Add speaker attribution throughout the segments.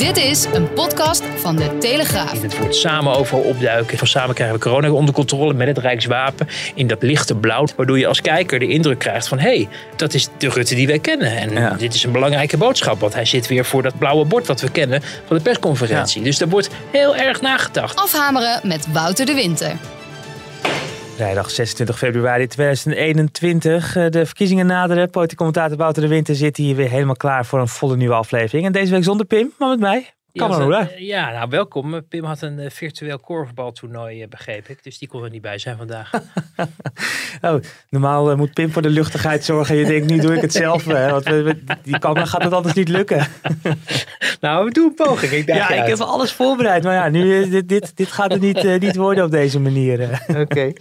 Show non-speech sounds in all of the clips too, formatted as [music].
Speaker 1: Dit is een podcast van de Telegraaf.
Speaker 2: Het woord samen overal opduiken. Van samen krijgen we corona onder controle met het Rijkswapen. In dat lichte blauw. Waardoor je als kijker de indruk krijgt van... hé, hey, dat is de Rutte die wij kennen. En dit is een belangrijke boodschap. Want hij zit weer voor dat blauwe bord wat we kennen van de persconferentie. Dus daar wordt heel erg nagedacht.
Speaker 1: Afhameren met Wouter de Winter.
Speaker 3: Vrijdag 26 februari 2021. Eh, de verkiezingen naderen. Politiek commentator Wouter de Winter zit hier weer helemaal klaar voor een volle nieuwe aflevering. En deze week zonder Pim, maar met mij. Kan maar
Speaker 2: hoe Ja, nou welkom. Pim had een uh, virtueel korfbaltoernooi, begreep ik. Dus die kon er niet bij zijn vandaag. [laughs]
Speaker 3: oh, normaal moet Pim voor de luchtigheid zorgen. Je denkt, nu doe ik het zelf. want die camera gaat het anders niet lukken. [laughs]
Speaker 2: nou, we doen een poging. Ik
Speaker 3: ja, ik heb alles voorbereid. Maar ja, nu, dit, dit, dit gaat het niet, niet worden op deze manier.
Speaker 2: Oké.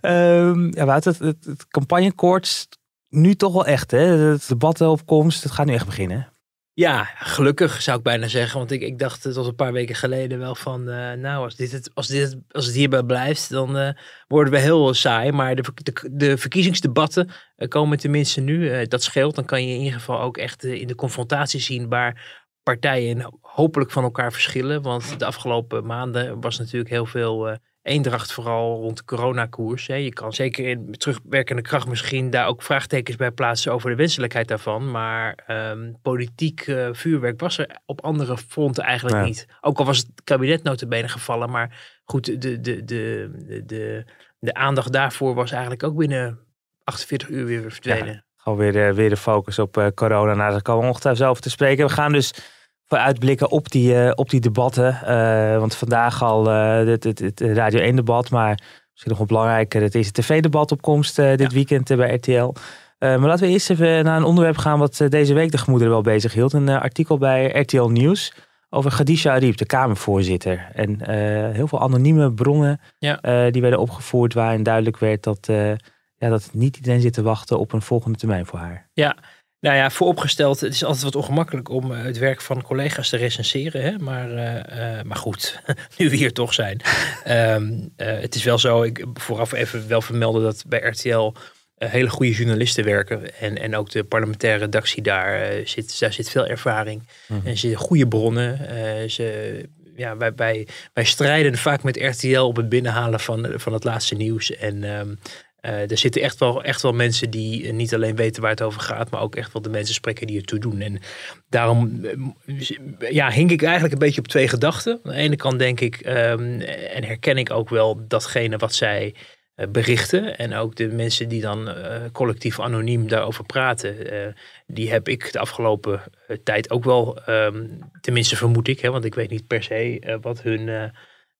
Speaker 3: um, [laughs] ja, het, het, het campagnekoorts nu toch wel echt. Hè? Het debatopkomst, het gaat nu echt beginnen.
Speaker 2: Ja, gelukkig zou ik bijna zeggen. Want ik, ik dacht tot een paar weken geleden wel van... Uh, nou, als, dit het, als, dit als het hierbij blijft, dan uh, worden we heel saai. Maar de, de, de verkiezingsdebatten uh, komen tenminste nu. dat scheelt. Dan kan je in ieder geval ook echt in de confrontatie zien... waar partijen hopelijk van elkaar verschillen. Want de afgelopen maanden was natuurlijk heel veel eendracht vooral rond de coronakoers. Je kan zeker in terugwerkende kracht misschien daar ook vraagtekens bij plaatsen over de wenselijkheid daarvan. Maar um, politiek uh, vuurwerk was er op andere fronten eigenlijk niet. Ook al was het kabinet notabene gevallen. Maar goed, de, de, de, de, de, de aandacht daarvoor was eigenlijk ook binnen 48 uur weer verdwenen. Ja,
Speaker 3: gewoon weer, weer de focus op uh, corona. Nou, daar komen we ongetwijfeld over te spreken. We gaan dus uitblikken op die, uh, op die debatten. Uh, want vandaag al uh, het, het, het, Radio 1 debat, maar misschien nog wel belangrijker, het is tv-debat opkomst dit ja. weekend bij RTL. maar laten we eerst even naar een onderwerp gaan wat deze week de gemoederen wel bezig hield. Een artikel bij RTL Nieuws over Khadija Ariep, de Kamervoorzitter. En heel veel anonieme bronnen ja. die werden opgevoerd waarin duidelijk werd dat, ja, dat niet iedereen zit te wachten op een volgende termijn voor haar.
Speaker 2: Ja, nou ja, vooropgesteld, het is altijd wat ongemakkelijk om eh, het werk van collega's te recenseren. Hè? Maar, uh, maar goed, [laughs] nu we hier toch zijn. um, het is wel zo, ik vooraf even wel vermelden dat bij RTL hele goede journalisten werken. En, en ook de parlementaire redactie daar, zit, daar zit veel ervaring. Mm -hmm. En zitten goede bronnen. ze, ja, wij, wij, wij strijden vaak met RTL op het binnenhalen van, van het laatste nieuws. En um, uh, er zitten echt wel, echt wel mensen die niet alleen weten waar het over gaat, maar ook echt wel de mensen spreken die ertoe doen. En daarom eh, ja, hink ik eigenlijk een beetje op twee gedachten. Aan de ene kant denk ik um, en herken ik ook wel datgene wat zij berichten. En ook de mensen die dan collectief anoniem daarover praten, die heb ik de afgelopen tijd ook wel, um, tenminste vermoed ik, hè, want ik weet niet per se wat hun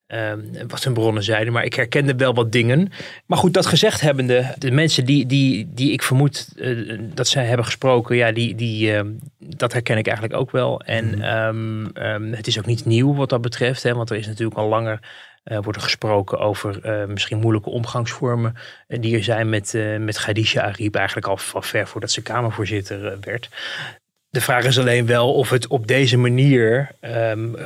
Speaker 2: Um, wat hun bronnen zeiden, maar ik herkende wel wat dingen. Maar goed, dat gezegd hebbende, de mensen die, die, die ik vermoed uh, dat zij hebben gesproken, ja, die, die, uh, dat herken ik eigenlijk ook wel. En um, um, het is ook niet nieuw wat dat betreft, hè, want er is natuurlijk al langer uh, wordt er gesproken over misschien moeilijke omgangsvormen die er zijn met, met Khadija Ariep, eigenlijk al, al ver voordat ze Kamervoorzitter werd. De vraag is alleen wel of het op deze manier um,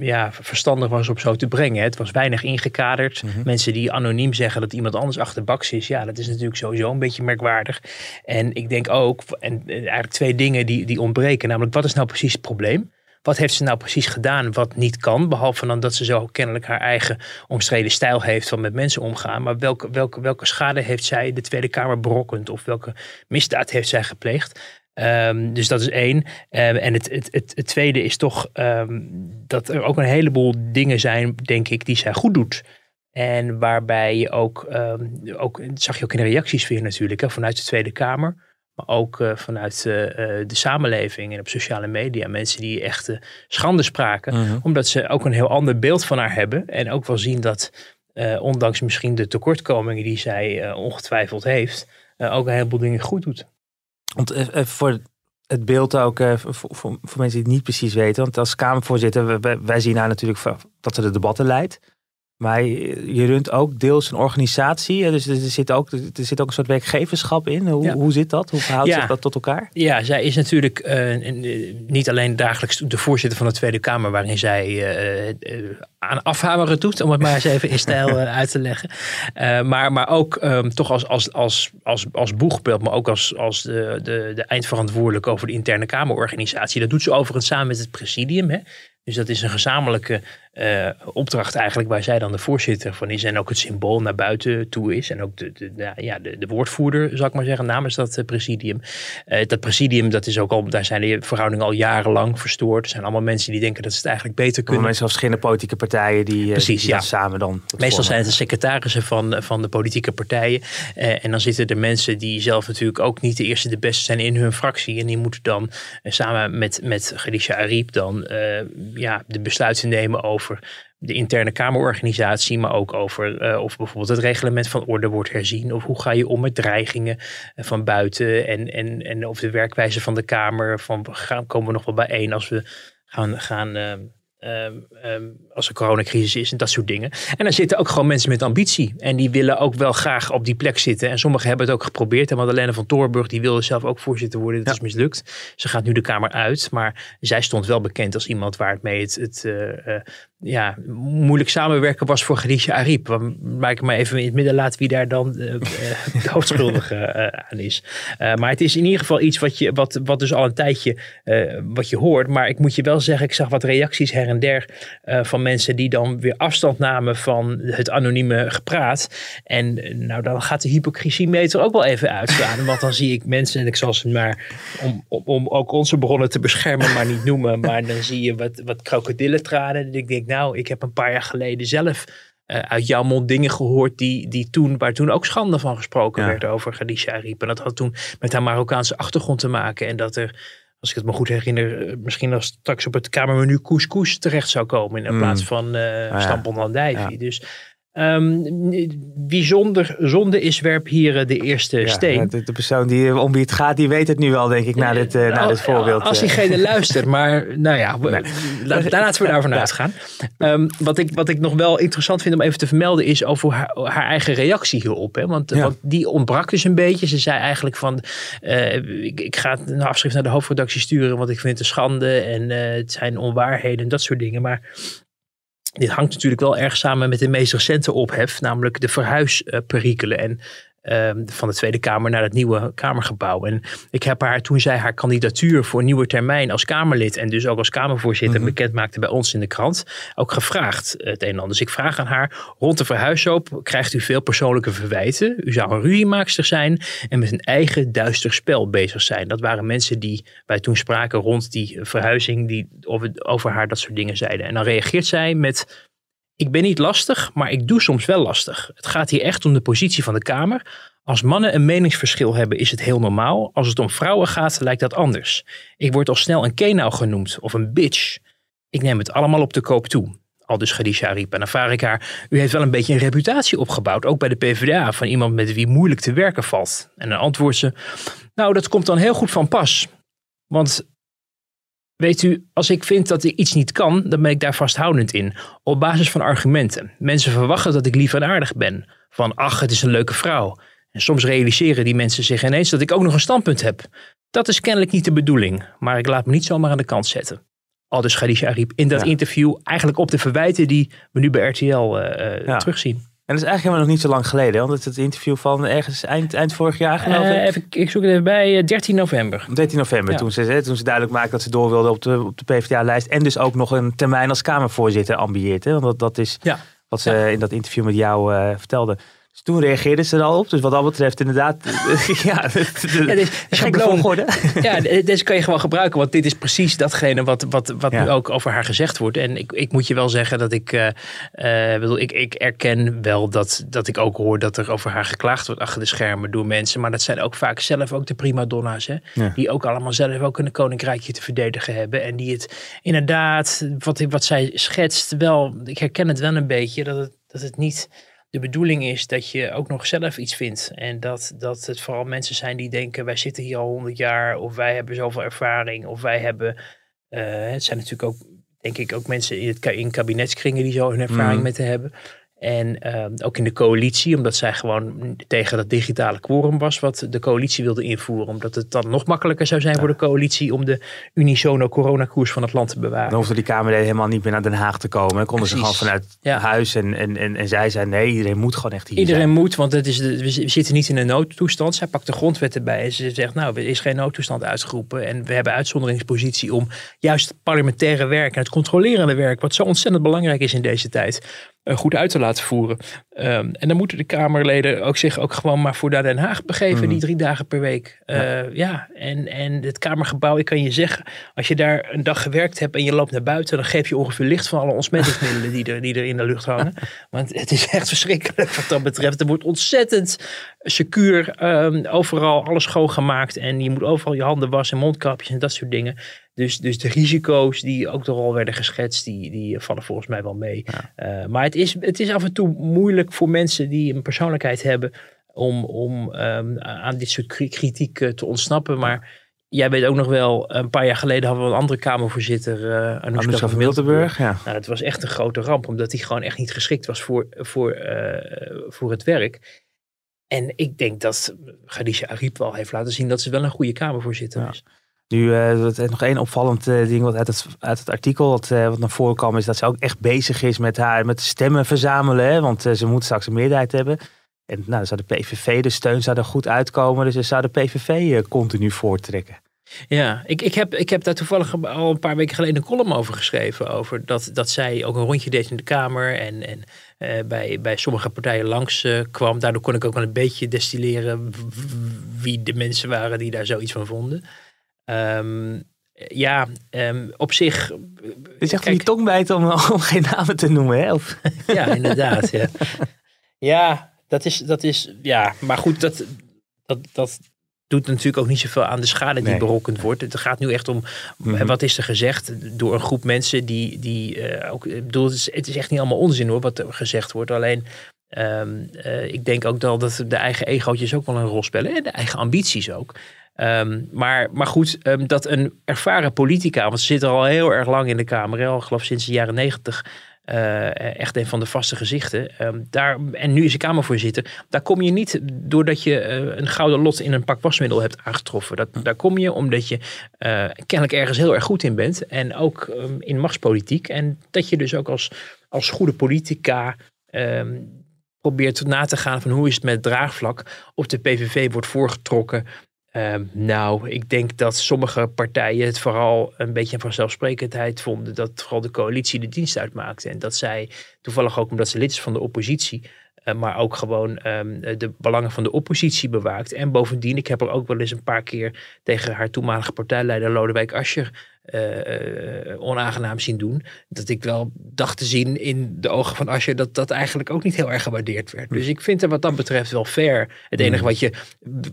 Speaker 2: ja, verstandig was om zo te brengen. Het was weinig ingekaderd. Mm -hmm. Mensen die anoniem zeggen dat iemand anders achterbaks is. Ja, dat is natuurlijk sowieso een beetje merkwaardig. En ik denk ook, en eigenlijk twee dingen die, die ontbreken. Namelijk, wat is nou precies het probleem? Wat heeft ze nou precies gedaan wat niet kan? Behalve dan dat ze zo kennelijk haar eigen omstreden stijl heeft van met mensen omgaan. Maar welke, welke, welke schade heeft zij de Tweede Kamer berokkend? Of welke misdaad heeft zij gepleegd? Um, dus dat is één. Um, en het, het, het, het, tweede is toch um, dat er ook een heleboel dingen zijn, denk ik, die zij goed doet. En waarbij je ook, ook dat zag je ook in de reacties weer natuurlijk, hè, vanuit de Tweede Kamer. Maar ook uh, vanuit uh, de samenleving en op sociale media. Mensen die echt uh, schande spraken. -huh. Mhm. Omdat ze ook een heel ander beeld van haar hebben. En ook wel zien dat, ondanks misschien de tekortkomingen die zij ongetwijfeld heeft, ook een heleboel dingen goed doet.
Speaker 3: Want even voor het beeld ook uh, voor, voor, voor, mensen die het niet precies weten. Want als Kamervoorzitter, wij, wij zien haar natuurlijk dat ze de debatten leidt. Maar je runt ook deels een organisatie. Dus er zit ook, er zit ook een soort werkgeverschap in. Hoe, hoe zit dat? Hoe verhoudt zich dat tot elkaar?
Speaker 2: Ja, zij is natuurlijk uh, niet alleen dagelijks de voorzitter van de Tweede Kamer, waarin zij uh, uh, aan afhameren doet, om het maar eens even in stijl [laughs] uit te leggen. maar, maar ook um, toch als, als, als, als, als boegbeeld, maar ook als, als de, de, de eindverantwoordelijk over de interne Kamerorganisatie. Dat doet ze overigens samen met het presidium. Hè. Dus dat is een gezamenlijke uh, opdracht eigenlijk waar zij dan de voorzitter van is. En ook het symbool naar buiten toe is. En ook de, de, ja, de, de woordvoerder, zal ik maar zeggen, namens dat uh, presidium. Uh, dat presidium, dat is ook al, daar zijn de verhoudingen al jarenlang verstoord. Er zijn allemaal mensen die denken dat ze het eigenlijk beter kunnen.
Speaker 3: Mensen als verschillende politieke partijen die,
Speaker 2: Precies,
Speaker 3: die
Speaker 2: ja.
Speaker 3: samen dan.
Speaker 2: Meestal zijn het de secretarissen van, van de politieke partijen. en dan zitten er mensen die zelf natuurlijk ook niet de eerste de beste zijn in hun fractie. En die moeten dan samen met, met Khadija Ariep dan ja, de besluiten nemen over de interne Kamerorganisatie, maar ook over uh, of bijvoorbeeld het reglement van orde wordt herzien. Of hoe ga je om met dreigingen eh, van buiten en, en, en of de werkwijze van de Kamer. Van gaan, komen we nog wel bijeen als we gaan, gaan uh, Um, um, als er coronacrisis is en dat soort dingen. En dan zitten ook gewoon mensen met ambitie. En die willen ook wel graag op die plek zitten. En sommigen hebben het ook geprobeerd. En Madeleine van Torenburg, die wilde zelf ook voorzitter worden. Dat is mislukt. Ze gaat nu de Kamer uit. Maar zij stond wel bekend als iemand waar het mee het, het uh, ja, moeilijk samenwerken was voor Khadija Ariep. Waar ik maar even in het midden laat wie daar dan uh, de hoofdschuldige aan is. maar het is in ieder geval iets wat, je, wat, wat dus al een tijdje wat je hoort. Maar ik moet je wel zeggen, ik zag wat reacties her en der van mensen die dan weer afstand namen van het anonieme gepraat. En nou, dan gaat de hypocrisiemeter ook wel even uitslaan. Want dan zie ik mensen, en ik zal ze maar om, om, om ook onze bronnen te beschermen, maar niet noemen. Maar dan zie je wat, wat krokodillentranen. En ik denk, nou, ik heb een paar jaar geleden zelf uh, uit jouw mond dingen gehoord die, die toen, waar toen ook schande van gesproken ja. werd over Khadija Ariep. En dat had toen met haar Marokkaanse achtergrond te maken. En dat er, als ik het me goed herinner, misschien als straks op het kamermenu couscous terecht zou komen. In mm. plaats van uh, ah. Ja. Dus Um, wie zonder zonde is, werp hier de eerste
Speaker 3: ja,
Speaker 2: steen.
Speaker 3: De, de, persoon die, om wie het gaat, die weet het nu wel, denk ik, na dit, uh, na dit voorbeeld.
Speaker 2: Als diegene luistert, maar nou ja, nee. la, daar laten we daarvan uitgaan. Um, wat, ik, wat ik nog wel interessant vind om even te vermelden, is over haar, haar eigen reactie hierop. Hè? Want, ja. want, die ontbrak dus een beetje. Ze zei eigenlijk van, uh, ik, ik, ga een afschrift naar de hoofdredactie sturen, want ik vind het een schande en uh, het zijn onwaarheden en dat soort dingen. Maar dit hangt natuurlijk wel erg samen met de meest recente ophef, namelijk de verhuisperikelen. En uh, van de Tweede Kamer naar het nieuwe Kamergebouw. En ik heb haar, toen zij haar kandidatuur voor een nieuwe termijn als Kamerlid en dus ook als Kamervoorzitter mm-hmm. bekend maakte bij ons in de krant, ook gevraagd het een en ander. Dus ik vraag aan haar, rond de verhuishoop krijgt u veel persoonlijke verwijten. U zou een ruziemaakster zijn en met een eigen duister spel bezig zijn. Dat waren mensen die wij toen spraken rond die verhuizing, die over, over haar dat soort dingen zeiden. En dan reageert zij met ik ben niet lastig, maar ik doe soms wel lastig. Het gaat hier echt om de positie van de Kamer. Als mannen een meningsverschil hebben, is het heel normaal. Als het om vrouwen gaat, lijkt dat anders. Ik word al snel een kenau genoemd of een bitch. Ik neem het allemaal op de koop toe. Al dus Khadija haar, u heeft wel een beetje een reputatie opgebouwd, ook bij de PvdA, van iemand met wie moeilijk te werken valt. En dan antwoordt ze, nou dat komt dan heel goed van pas. Want Weet u, als ik vind dat ik iets niet kan, dan ben ik daar vasthoudend in. Op basis van argumenten. Mensen verwachten dat ik lief en aardig ben. Van ach, het is een leuke vrouw. En soms realiseren die mensen zich ineens dat ik ook nog een standpunt heb. Dat is kennelijk niet de bedoeling, maar ik laat me niet zomaar aan de kant zetten. Al dus Khadija Ariep in dat ja. interview eigenlijk op de verwijten die we nu bij RTL uh, ja. terugzien.
Speaker 3: En dat is eigenlijk helemaal nog niet zo lang geleden. Want het is het interview van ergens eind, eind vorig jaar geloof ik.
Speaker 2: Uh, even, ik zoek het even bij, 13 november.
Speaker 3: 13 november, ja. toen, ze, toen ze duidelijk maakte dat ze door wilde op de, op de PvdA-lijst. En dus ook nog een termijn als Kamervoorzitter ambieert. Hè? Want dat, dat is ja. wat ze ja. in dat interview met jou uh, vertelde. Dus toen reageerden ze er al op. Dus wat dat betreft inderdaad, [laughs] ja,
Speaker 2: ja, dit,
Speaker 3: geworden.
Speaker 2: Ja, deze kan je gewoon gebruiken. Want dit is precies datgene wat, wat, wat ja. nu ook over haar gezegd wordt. En ik, ik moet je wel zeggen dat ik, uh, uh, bedoel, ik, ik erken wel dat, dat ik ook hoor dat er over haar geklaagd wordt achter de schermen door mensen. Maar dat zijn ook vaak zelf ook de prima donna's. Hè? Ja. Die ook allemaal zelf ook een koninkrijkje te verdedigen hebben. En die het inderdaad, wat, wat zij schetst, wel, ik herken het wel een beetje, dat het, dat het niet de bedoeling is dat je ook nog zelf iets vindt. En dat, dat het vooral mensen zijn die denken, wij zitten hier al honderd jaar, of wij hebben zoveel ervaring, of wij hebben. eh, het zijn natuurlijk ook, denk ik, ook mensen in, het, in kabinetskringen die zo hun ervaring
Speaker 3: Mhm.
Speaker 2: met te hebben. En ehm, ook in de coalitie, omdat zij gewoon tegen dat digitale quorum was, wat de coalitie wilde invoeren. Omdat het dan nog makkelijker zou zijn voor de coalitie om de unisono coronakoers van het land te bewaren.
Speaker 3: Dan hoefde die Kamerleden helemaal niet meer naar Den Haag te komen. Konden ze gewoon vanuit
Speaker 2: Ja.
Speaker 3: huis. En, en, en, en zij zei nee, iedereen moet gewoon echt hier
Speaker 2: Iedereen
Speaker 3: zijn.
Speaker 2: moet, want het is de, we zi- we zitten niet in een noodtoestand. Zij pakt de grondwet erbij en ze zegt, nou, er is geen noodtoestand uitgeroepen. En we hebben uitzonderingspositie om juist het parlementaire werk en het controlerende werk, wat zo ontzettend belangrijk is in deze tijd, goed uit te laten voeren. Ehm, en dan moeten de Kamerleden ook zich ook gewoon maar voor naar Den Haag begeven,
Speaker 3: Mhm.
Speaker 2: die drie dagen per week. Eh, ja, en, en het Kamergebouw, ik kan je zeggen, als je daar een dag gewerkt hebt en je loopt naar buiten, dan geef je ongeveer licht van alle ontsmettingsmiddelen die er, die er in de lucht hangen. [laughs] Want het is echt verschrikkelijk wat dat betreft. Er wordt ontzettend secuur ehm, overal alles schoongemaakt. En je moet overal je handen wassen, mondkapjes en dat soort dingen. Dus, dus de risico's die ook door al werden geschetst, die, die vallen volgens mij wel mee. Eh, maar het is, het is af en toe moeilijk voor mensen die een persoonlijkheid hebben om, om ehm, aan dit soort kri- kritiek eh, te ontsnappen. Maar jij weet ook nog wel, een paar jaar geleden hadden we een andere Kamervoorzitter, Anoushka
Speaker 3: Anoushka
Speaker 2: van Miltenburg.
Speaker 3: Ja.
Speaker 2: Nou, dat was echt een grote ramp, omdat hij gewoon echt niet geschikt was voor, voor, voor het werk. En ik denk dat Khadija Ariep wel heeft laten zien dat ze wel een goede Kamervoorzitter
Speaker 3: Ja.
Speaker 2: is.
Speaker 3: Nu, is nog één opvallend eh, ding wat uit het, uit het artikel wat, eh, wat naar voren kwam, is dat ze ook echt bezig is met haar met stemmen verzamelen. Hè? Want ze moet straks een meerderheid hebben. En nou, dan zou de PVV, de steun zou er goed uitkomen. Dus ze zou de PVV continu voortrekken.
Speaker 2: Ja, ik, ik, heb, ik heb daar toevallig al een paar weken geleden een column over geschreven. Over dat, dat zij ook een rondje deed in de Kamer en, en bij, bij sommige partijen langs kwam. Daardoor kon ik ook wel een beetje destilleren wie de mensen waren die daar zoiets van vonden. Ehm, ja, ehm, op zich.
Speaker 3: Het is echt
Speaker 2: kijk,
Speaker 3: die tongbijt om, [laughs] om geen namen te noemen. Hè? Of, [laughs]
Speaker 2: Ja, inderdaad. ja, ja dat, is, dat is. Ja, maar goed, dat, dat, dat doet natuurlijk ook niet zoveel aan de schade die
Speaker 3: Nee.
Speaker 2: berokkend wordt. Het gaat nu echt om.
Speaker 3: Mhm.
Speaker 2: Wat is er gezegd door een groep mensen die. die eh, ook, ik bedoel, het is, het is echt niet allemaal onzin hoor, wat er gezegd wordt. Alleen. ehm, eh, ik denk ook wel dat de eigen egootjes ook wel een rol spelen. En de eigen ambities ook. Ehm, maar, maar goed, ehm, dat een ervaren politica, want ze zit er al heel erg lang in de Kamer, hè, al geloof ik sinds de jaren negentig, eh, echt een van de vaste gezichten. Ehm, daar, en nu is ze Kamervoorzitter. Daar kom je niet doordat je eh, een gouden lot in een pak wasmiddel hebt aangetroffen. Dat, daar kom je omdat je eh, kennelijk ergens heel erg goed in bent. En ook in machtspolitiek. En dat je dus ook als, als goede politica probeert na te gaan van hoe is het met draagvlak. Of de PVV wordt voorgetrokken. Ehm, nou, ik denk dat sommige partijen het vooral een beetje vanzelfsprekendheid vonden dat vooral de coalitie de dienst uitmaakte. En dat zij, toevallig ook omdat ze lid is van de oppositie, eh, maar ook gewoon ehm, de belangen van de oppositie bewaakt. En bovendien, ik heb er ook wel eens een paar keer tegen haar toenmalige partijleider Lodewijk Asscher eh, eh, onaangenaam zien doen. Dat ik wel dacht te zien in de ogen van Asscher dat dat eigenlijk ook niet heel erg gewaardeerd werd. Dus ik vind het wat dat betreft wel fair. Het enige wat je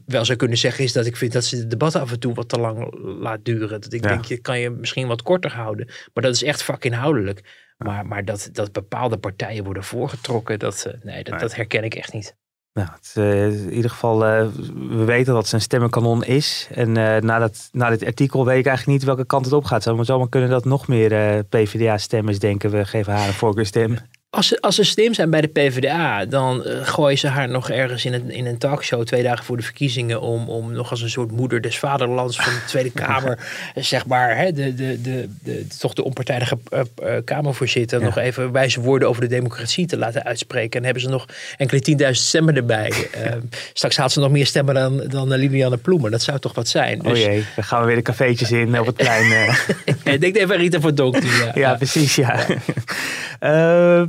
Speaker 2: wel zou kunnen zeggen is dat ik vind dat ze het debat af en toe wat te lang laat duren. Dat ik
Speaker 3: Ja.
Speaker 2: denk, je kan je misschien wat korter houden. Maar dat is echt vakinhoudelijk. Maar, maar dat, dat bepaalde partijen worden voorgetrokken, dat, eh, nee, dat,
Speaker 3: Nee.
Speaker 2: dat herken ik echt niet.
Speaker 3: Nou, het, eh, in ieder geval, eh, we weten dat ze een stemmenkanon is. En eh, na, dat, na dit artikel weet ik eigenlijk niet welke kant het op gaat. Zou maar zomaar kunnen dat nog meer PvdA-stemmers denken, we geven haar een voorkeurstem.
Speaker 2: Als ze, als ze slim zijn bij de PvdA, dan eh, gooien ze haar nog ergens in een, in een talkshow twee dagen voor de verkiezingen. Om, om nog als een soort moeder des vaderlands van de Tweede [laughs] Kamer, eh, zeg maar, hè, de, de, de, de, toch de onpartijdige eh, Kamervoorzitter,
Speaker 3: Ja.
Speaker 2: nog even wijze woorden over de democratie te laten uitspreken. En hebben ze nog enkele tienduizend stemmen erbij. [laughs] Straks haalt ze nog meer stemmen dan, dan Liliane Ploemen. Dat zou toch wat zijn.
Speaker 3: Oh
Speaker 2: Dus,
Speaker 3: jee, dan gaan we weer de cafeetjes in op het plein. [laughs]
Speaker 2: ik denk even aan Rita van Donk. Ja,
Speaker 3: Ja, precies, ja.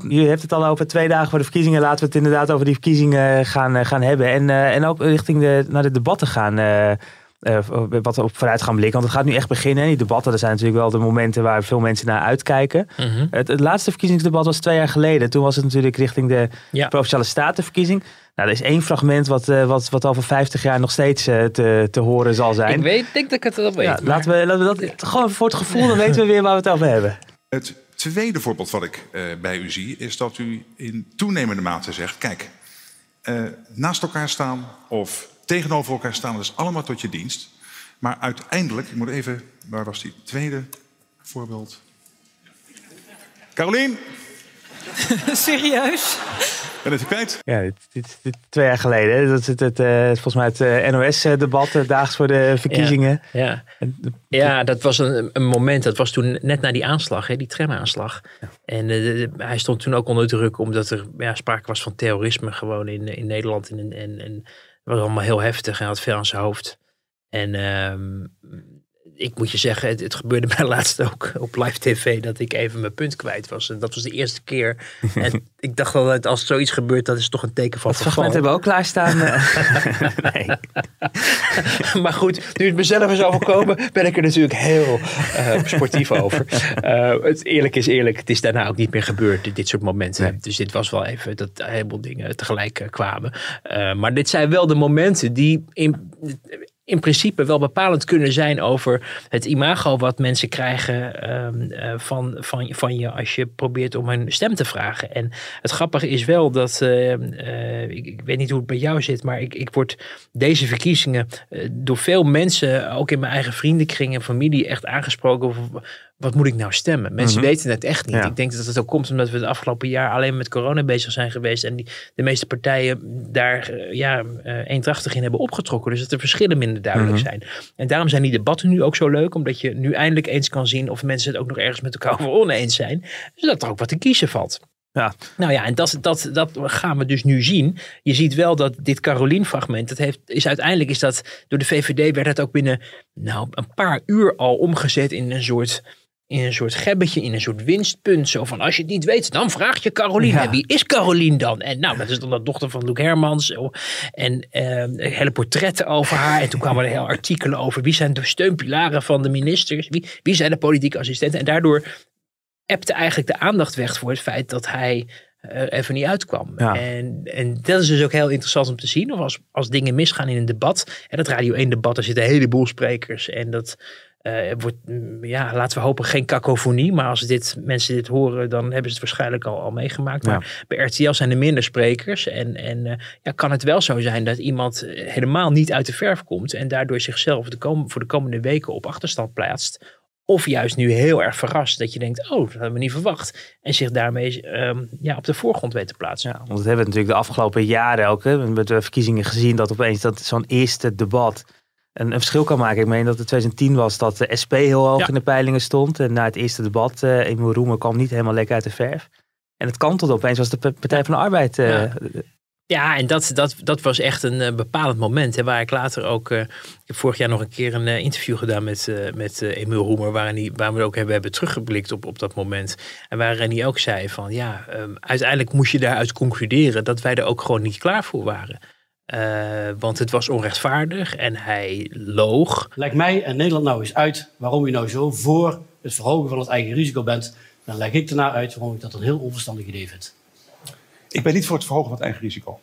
Speaker 3: Je hebt het al over twee dagen voor de verkiezingen. Laten we het inderdaad over die verkiezingen gaan, eh, gaan hebben. En, eh, en ook richting de, naar de debatten gaan. eh, eh, wat op vooruit gaan blikken. Want het gaat nu echt beginnen. hè. Die debatten, dat zijn natuurlijk wel de momenten waar veel mensen naar uitkijken.
Speaker 2: Mhm.
Speaker 3: Het, het laatste verkiezingsdebat was twee jaar geleden. Toen was het natuurlijk richting de
Speaker 2: Ja.
Speaker 3: Provinciale Statenverkiezing. Nou, er is één fragment wat, eh, wat, wat over 50 jaar nog steeds eh, te, te horen zal zijn.
Speaker 2: Ik weet, denk dat ik het wel weet.
Speaker 3: ja,
Speaker 2: maar-
Speaker 3: laten, we, laten we dat gewoon voor het gevoel, dan weten we weer waar we het over hebben.
Speaker 4: Het tweede voorbeeld wat ik uh, bij u zie, is dat u in toenemende mate zegt: kijk, uh, naast elkaar staan of tegenover elkaar staan, dat is allemaal tot je dienst. Maar uiteindelijk, ik moet even, waar was die tweede voorbeeld? Carolien? [laughs]
Speaker 5: Serieus?
Speaker 4: Ben het kwijt?
Speaker 3: Ja, dit, dit, dit, twee jaar geleden. Dat is het, het, uh, volgens mij het uh, NOS-debat, uh, daags voor de verkiezingen.
Speaker 2: Ja, ja. ja dat was een, een, moment. Dat was toen net na die aanslag, hè, die tramaanslag. Ja. En de, de, hij stond toen ook onder druk omdat er ja, sprake was van terrorisme gewoon in, in Nederland. En, en, en het was allemaal heel heftig en had veel aan zijn hoofd. En um, ik moet je zeggen, het, het, gebeurde [laughs] mij laatst ook op live tv dat ik even mijn punt kwijt was. En dat was de eerste keer. [laughs] En ik dacht dat als zoiets gebeurt, dat is toch een teken van
Speaker 3: dat verval. hebben we ook klaarstaan. [laughs]
Speaker 2: nee. maar goed, nu het mezelf is overkomen, ben ik er natuurlijk heel uh, sportief over. Uh, het eerlijk is eerlijk, het is daarna ook niet meer gebeurd, dit soort momenten. Nee. Dus dit was wel even dat een heleboel dingen tegelijk uh, kwamen. maar dit zijn wel de momenten die in in principe wel bepalend kunnen zijn over het imago wat mensen krijgen um, uh, van, van, van je als je probeert om een stem te vragen. En het grappige is wel dat, uh, uh, ik, weet niet hoe het bij jou zit, maar ik, ik word deze verkiezingen door veel mensen, ook in mijn eigen vriendenkring en familie, echt aangesproken wat moet ik nou stemmen? Mensen mm -hmm. weten het echt niet. Ja. Ik denk dat het ook komt omdat we het afgelopen jaar alleen met corona bezig zijn geweest. En die, de meeste partijen daar ja, uh, eendrachtig in hebben opgetrokken. Dus dat de verschillen minder duidelijk mm -hmm. zijn. En daarom zijn die debatten nu ook zo leuk. Omdat je nu eindelijk eens kan zien of mensen het ook nog ergens met elkaar [laughs] over oneens zijn. Zodat er ook wat te kiezen valt.
Speaker 3: Ja.
Speaker 2: Nou ja, en dat, dat, dat gaan we dus nu zien. Je ziet wel dat dit Carolien-fragment, dat heeft, is uiteindelijk is dat door de VVD werd het ook binnen nou, een paar uur al omgezet in een soort in een soort gebbetje, in een soort winstpunt. Zo van, als je het niet weet, dan vraag je. Ja. En wie is Carolien dan? En nou, dat is dan de dochter van Luc Hermans. En uh, hele portretten over haar. En toen kwamen er hele artikelen over wie zijn de steunpilaren van de ministers. Wie, wie zijn de politieke assistenten. En daardoor ebte eigenlijk de aandacht weg voor het feit dat hij er even niet uitkwam.
Speaker 3: Ja.
Speaker 2: En, en dat is dus ook heel interessant om te zien. Of als, als dingen misgaan in een debat. En dat Radio 1 debat, er zitten een heleboel sprekers. En dat uh, wordt, ja, laten we hopen, geen kakofonie. Maar als dit, mensen dit horen, dan hebben ze het waarschijnlijk al, al meegemaakt. Maar bij RTL zijn er minder sprekers. En, en uh, ja, kan het wel zo zijn dat iemand helemaal niet uit de verf komt. En daardoor zichzelf de kom, voor de komende weken op achterstand plaatst. Of juist nu heel erg verrast dat je denkt, oh, dat hebben we niet verwacht. En zich daarmee um, ja, op de voorgrond weet te plaatsen.
Speaker 3: Ja, want dat hebben we natuurlijk de afgelopen jaren ook. Hè, met de verkiezingen gezien dat opeens dat zo'n eerste debat een, een, verschil kan maken. Ik meen dat het 2010 was dat de SP heel hoog ja. in de peilingen stond. En na het eerste debat, uh, Emiel Roemer kwam niet helemaal lekker uit de verf. En het kan tot opeens was de Partij van de Arbeid. Uh,
Speaker 2: ja. Ja, en dat, dat, dat was echt een uh, bepalend moment. Hè, waar ik later ook. Uh, ik heb vorig jaar nog een keer een interview gedaan met, met Emiel Roemer. Waarin, die, waar we ook hebben, hebben teruggeblikt op, op dat moment. En waarin hij ook zei: van ja, um, uiteindelijk moest je daaruit concluderen dat wij er ook gewoon niet klaar voor waren. Want het was onrechtvaardig en hij loog.
Speaker 6: Leg mij en Nederland nou eens uit waarom u nou zo voor het verhogen van het eigen risico bent. Dan leg ik daarna uit waarom ik dat een heel onverstandig idee vind.
Speaker 4: Ik ben niet voor het verhogen van het eigen risico.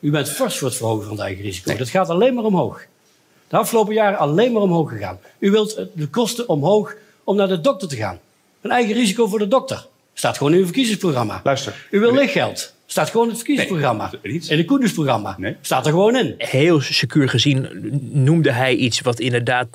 Speaker 6: U bent vast voor het verhogen van het eigen risico. Nee. Dat gaat alleen maar omhoog. De afgelopen jaren alleen maar omhoog gegaan. U wilt de kosten omhoog om naar de dokter te gaan. Een eigen risico voor de dokter. Staat gewoon in uw verkiezingsprogramma.
Speaker 4: Luister.
Speaker 6: U wil lichtgeld. Staat gewoon in het verkiezingsprogramma.
Speaker 4: Nee,
Speaker 6: in het Koendersprogramma.
Speaker 4: Nee.
Speaker 6: Staat er gewoon in.
Speaker 2: Heel secuur gezien noemde hij iets wat inderdaad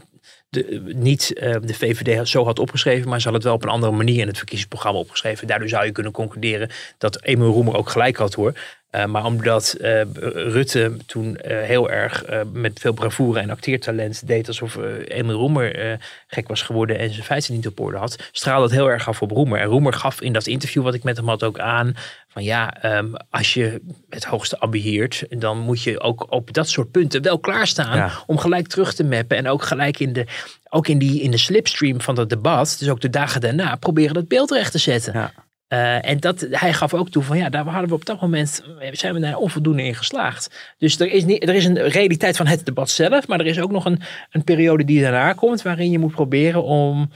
Speaker 2: de, niet uh, de VVD zo had opgeschreven, maar ze had het wel op een andere manier in het verkiezingsprogramma opgeschreven. Daardoor zou je kunnen concluderen dat Emil Roemer ook gelijk had hoor. Uh, maar omdat uh, Rutte toen heel erg met veel bravoure en acteertalent deed alsof Emil Roemer gek was geworden en zijn feiten niet op orde had, straalde het heel erg af op Roemer. En Roemer gaf in dat interview wat ik met hem had ook aan van ja, um, als je het hoogste ambieert, dan moet je ook op dat soort punten wel klaarstaan ja. om gelijk terug te mappen. En ook gelijk in de, ook in, die, in de slipstream van dat debat, dus ook de dagen daarna, proberen dat beeld recht te zetten.
Speaker 3: Ja.
Speaker 2: Uh, en dat, hij gaf ook toe van ja, daar hadden we op dat moment, zijn we daar onvoldoende in geslaagd. Dus er is, niet, er is een realiteit van het debat zelf, maar er is ook nog een, een periode die daarna komt, waarin je moet proberen om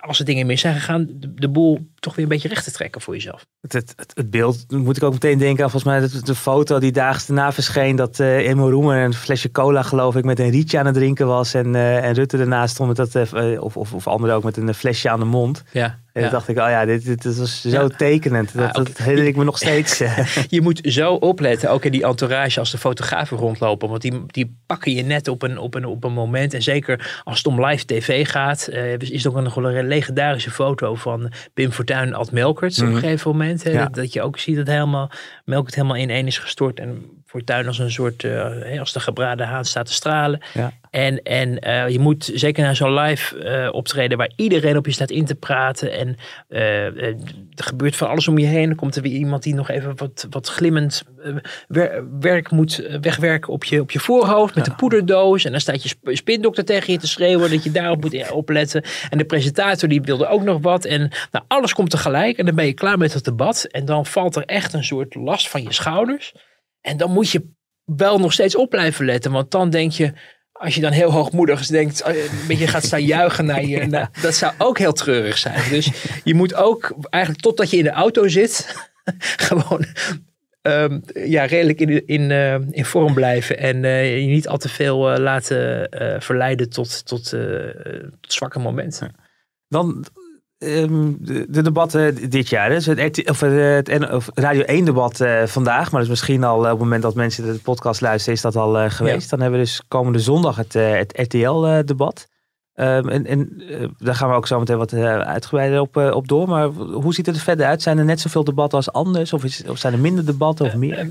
Speaker 2: als er dingen mis zijn gegaan, de, de boel toch weer een beetje recht te trekken voor jezelf.
Speaker 3: Het, het, het, beeld moet ik ook meteen denken aan volgens mij de, de foto die daags daarna verscheen. Dat eh Emil Roemer een flesje cola geloof ik met een rietje aan het drinken was. En, eh, en Rutte ernaast stond met dat, eh, of, of, of anderen ook met een flesje aan de mond.
Speaker 2: Ja,
Speaker 3: En toen dacht ik, oh ja, dit, dit, dit was zo
Speaker 2: Ja.
Speaker 3: tekenend. Dat, dat herinner ik me nog steeds. [laughs] [laughs]
Speaker 2: Je moet zo opletten, ook in die entourage als de fotografen rondlopen. Want die, die pakken je net op een, op, een, op een moment. En zeker als het om live tv gaat. eh, is er ook nog wel een legendarische foto van Pim Fortuyn en Ad Melkert. Op een gegeven moment. Hè,
Speaker 3: Ja.
Speaker 2: dat, dat je ook ziet dat helemaal, Melkert helemaal in één is gestort. En Fortuyn als een soort, eh, als de gebraden haan staat te stralen.
Speaker 3: Ja.
Speaker 2: En, en eh, je moet zeker naar zo'n live eh, optreden waar iedereen op je staat in te praten. En er gebeurt van alles om je heen. Dan komt er weer iemand die nog even wat, wat glimmend wer- werk moet wegwerken op je, op je voorhoofd met een poederdoos. En dan staat je sp- spindokter tegen je te schreeuwen dat je daarop moet opletten. En de presentator die wilde ook nog wat. En nou, alles komt tegelijk. En dan ben je klaar met het debat. En dan valt er echt een soort last van je schouders. En dan moet je wel nog steeds op blijven letten. Want dan denk je, als je dan heel hoogmoedig denkt, eh, een beetje gaat staan [laughs] juichen naar je. nou, dat zou ook heel treurig zijn. Dus je moet ook eigenlijk totdat je in de auto zit, [laughs] gewoon ehm, ja, redelijk in, in, eh, in vorm blijven. En eh, je niet al te veel eh, laten verleiden tot, tot, tot zwakke momenten.
Speaker 3: Dan ehm, de, de debatten dit jaar. Dus het, RT of eh, het of Radio 1 debat eh, vandaag. Maar dat is misschien al eh, op het moment dat mensen de podcast luisteren, is dat al eh, geweest. Dan hebben we dus komende zondag het, eh, het RTL debat. Ehm, en en eh, daar gaan we ook zo meteen wat eh, uitgebreider op, eh, op door. Maar hoe ziet het er verder uit? Zijn er net zoveel debatten als anders? Of, is, of zijn er minder debatten of meer?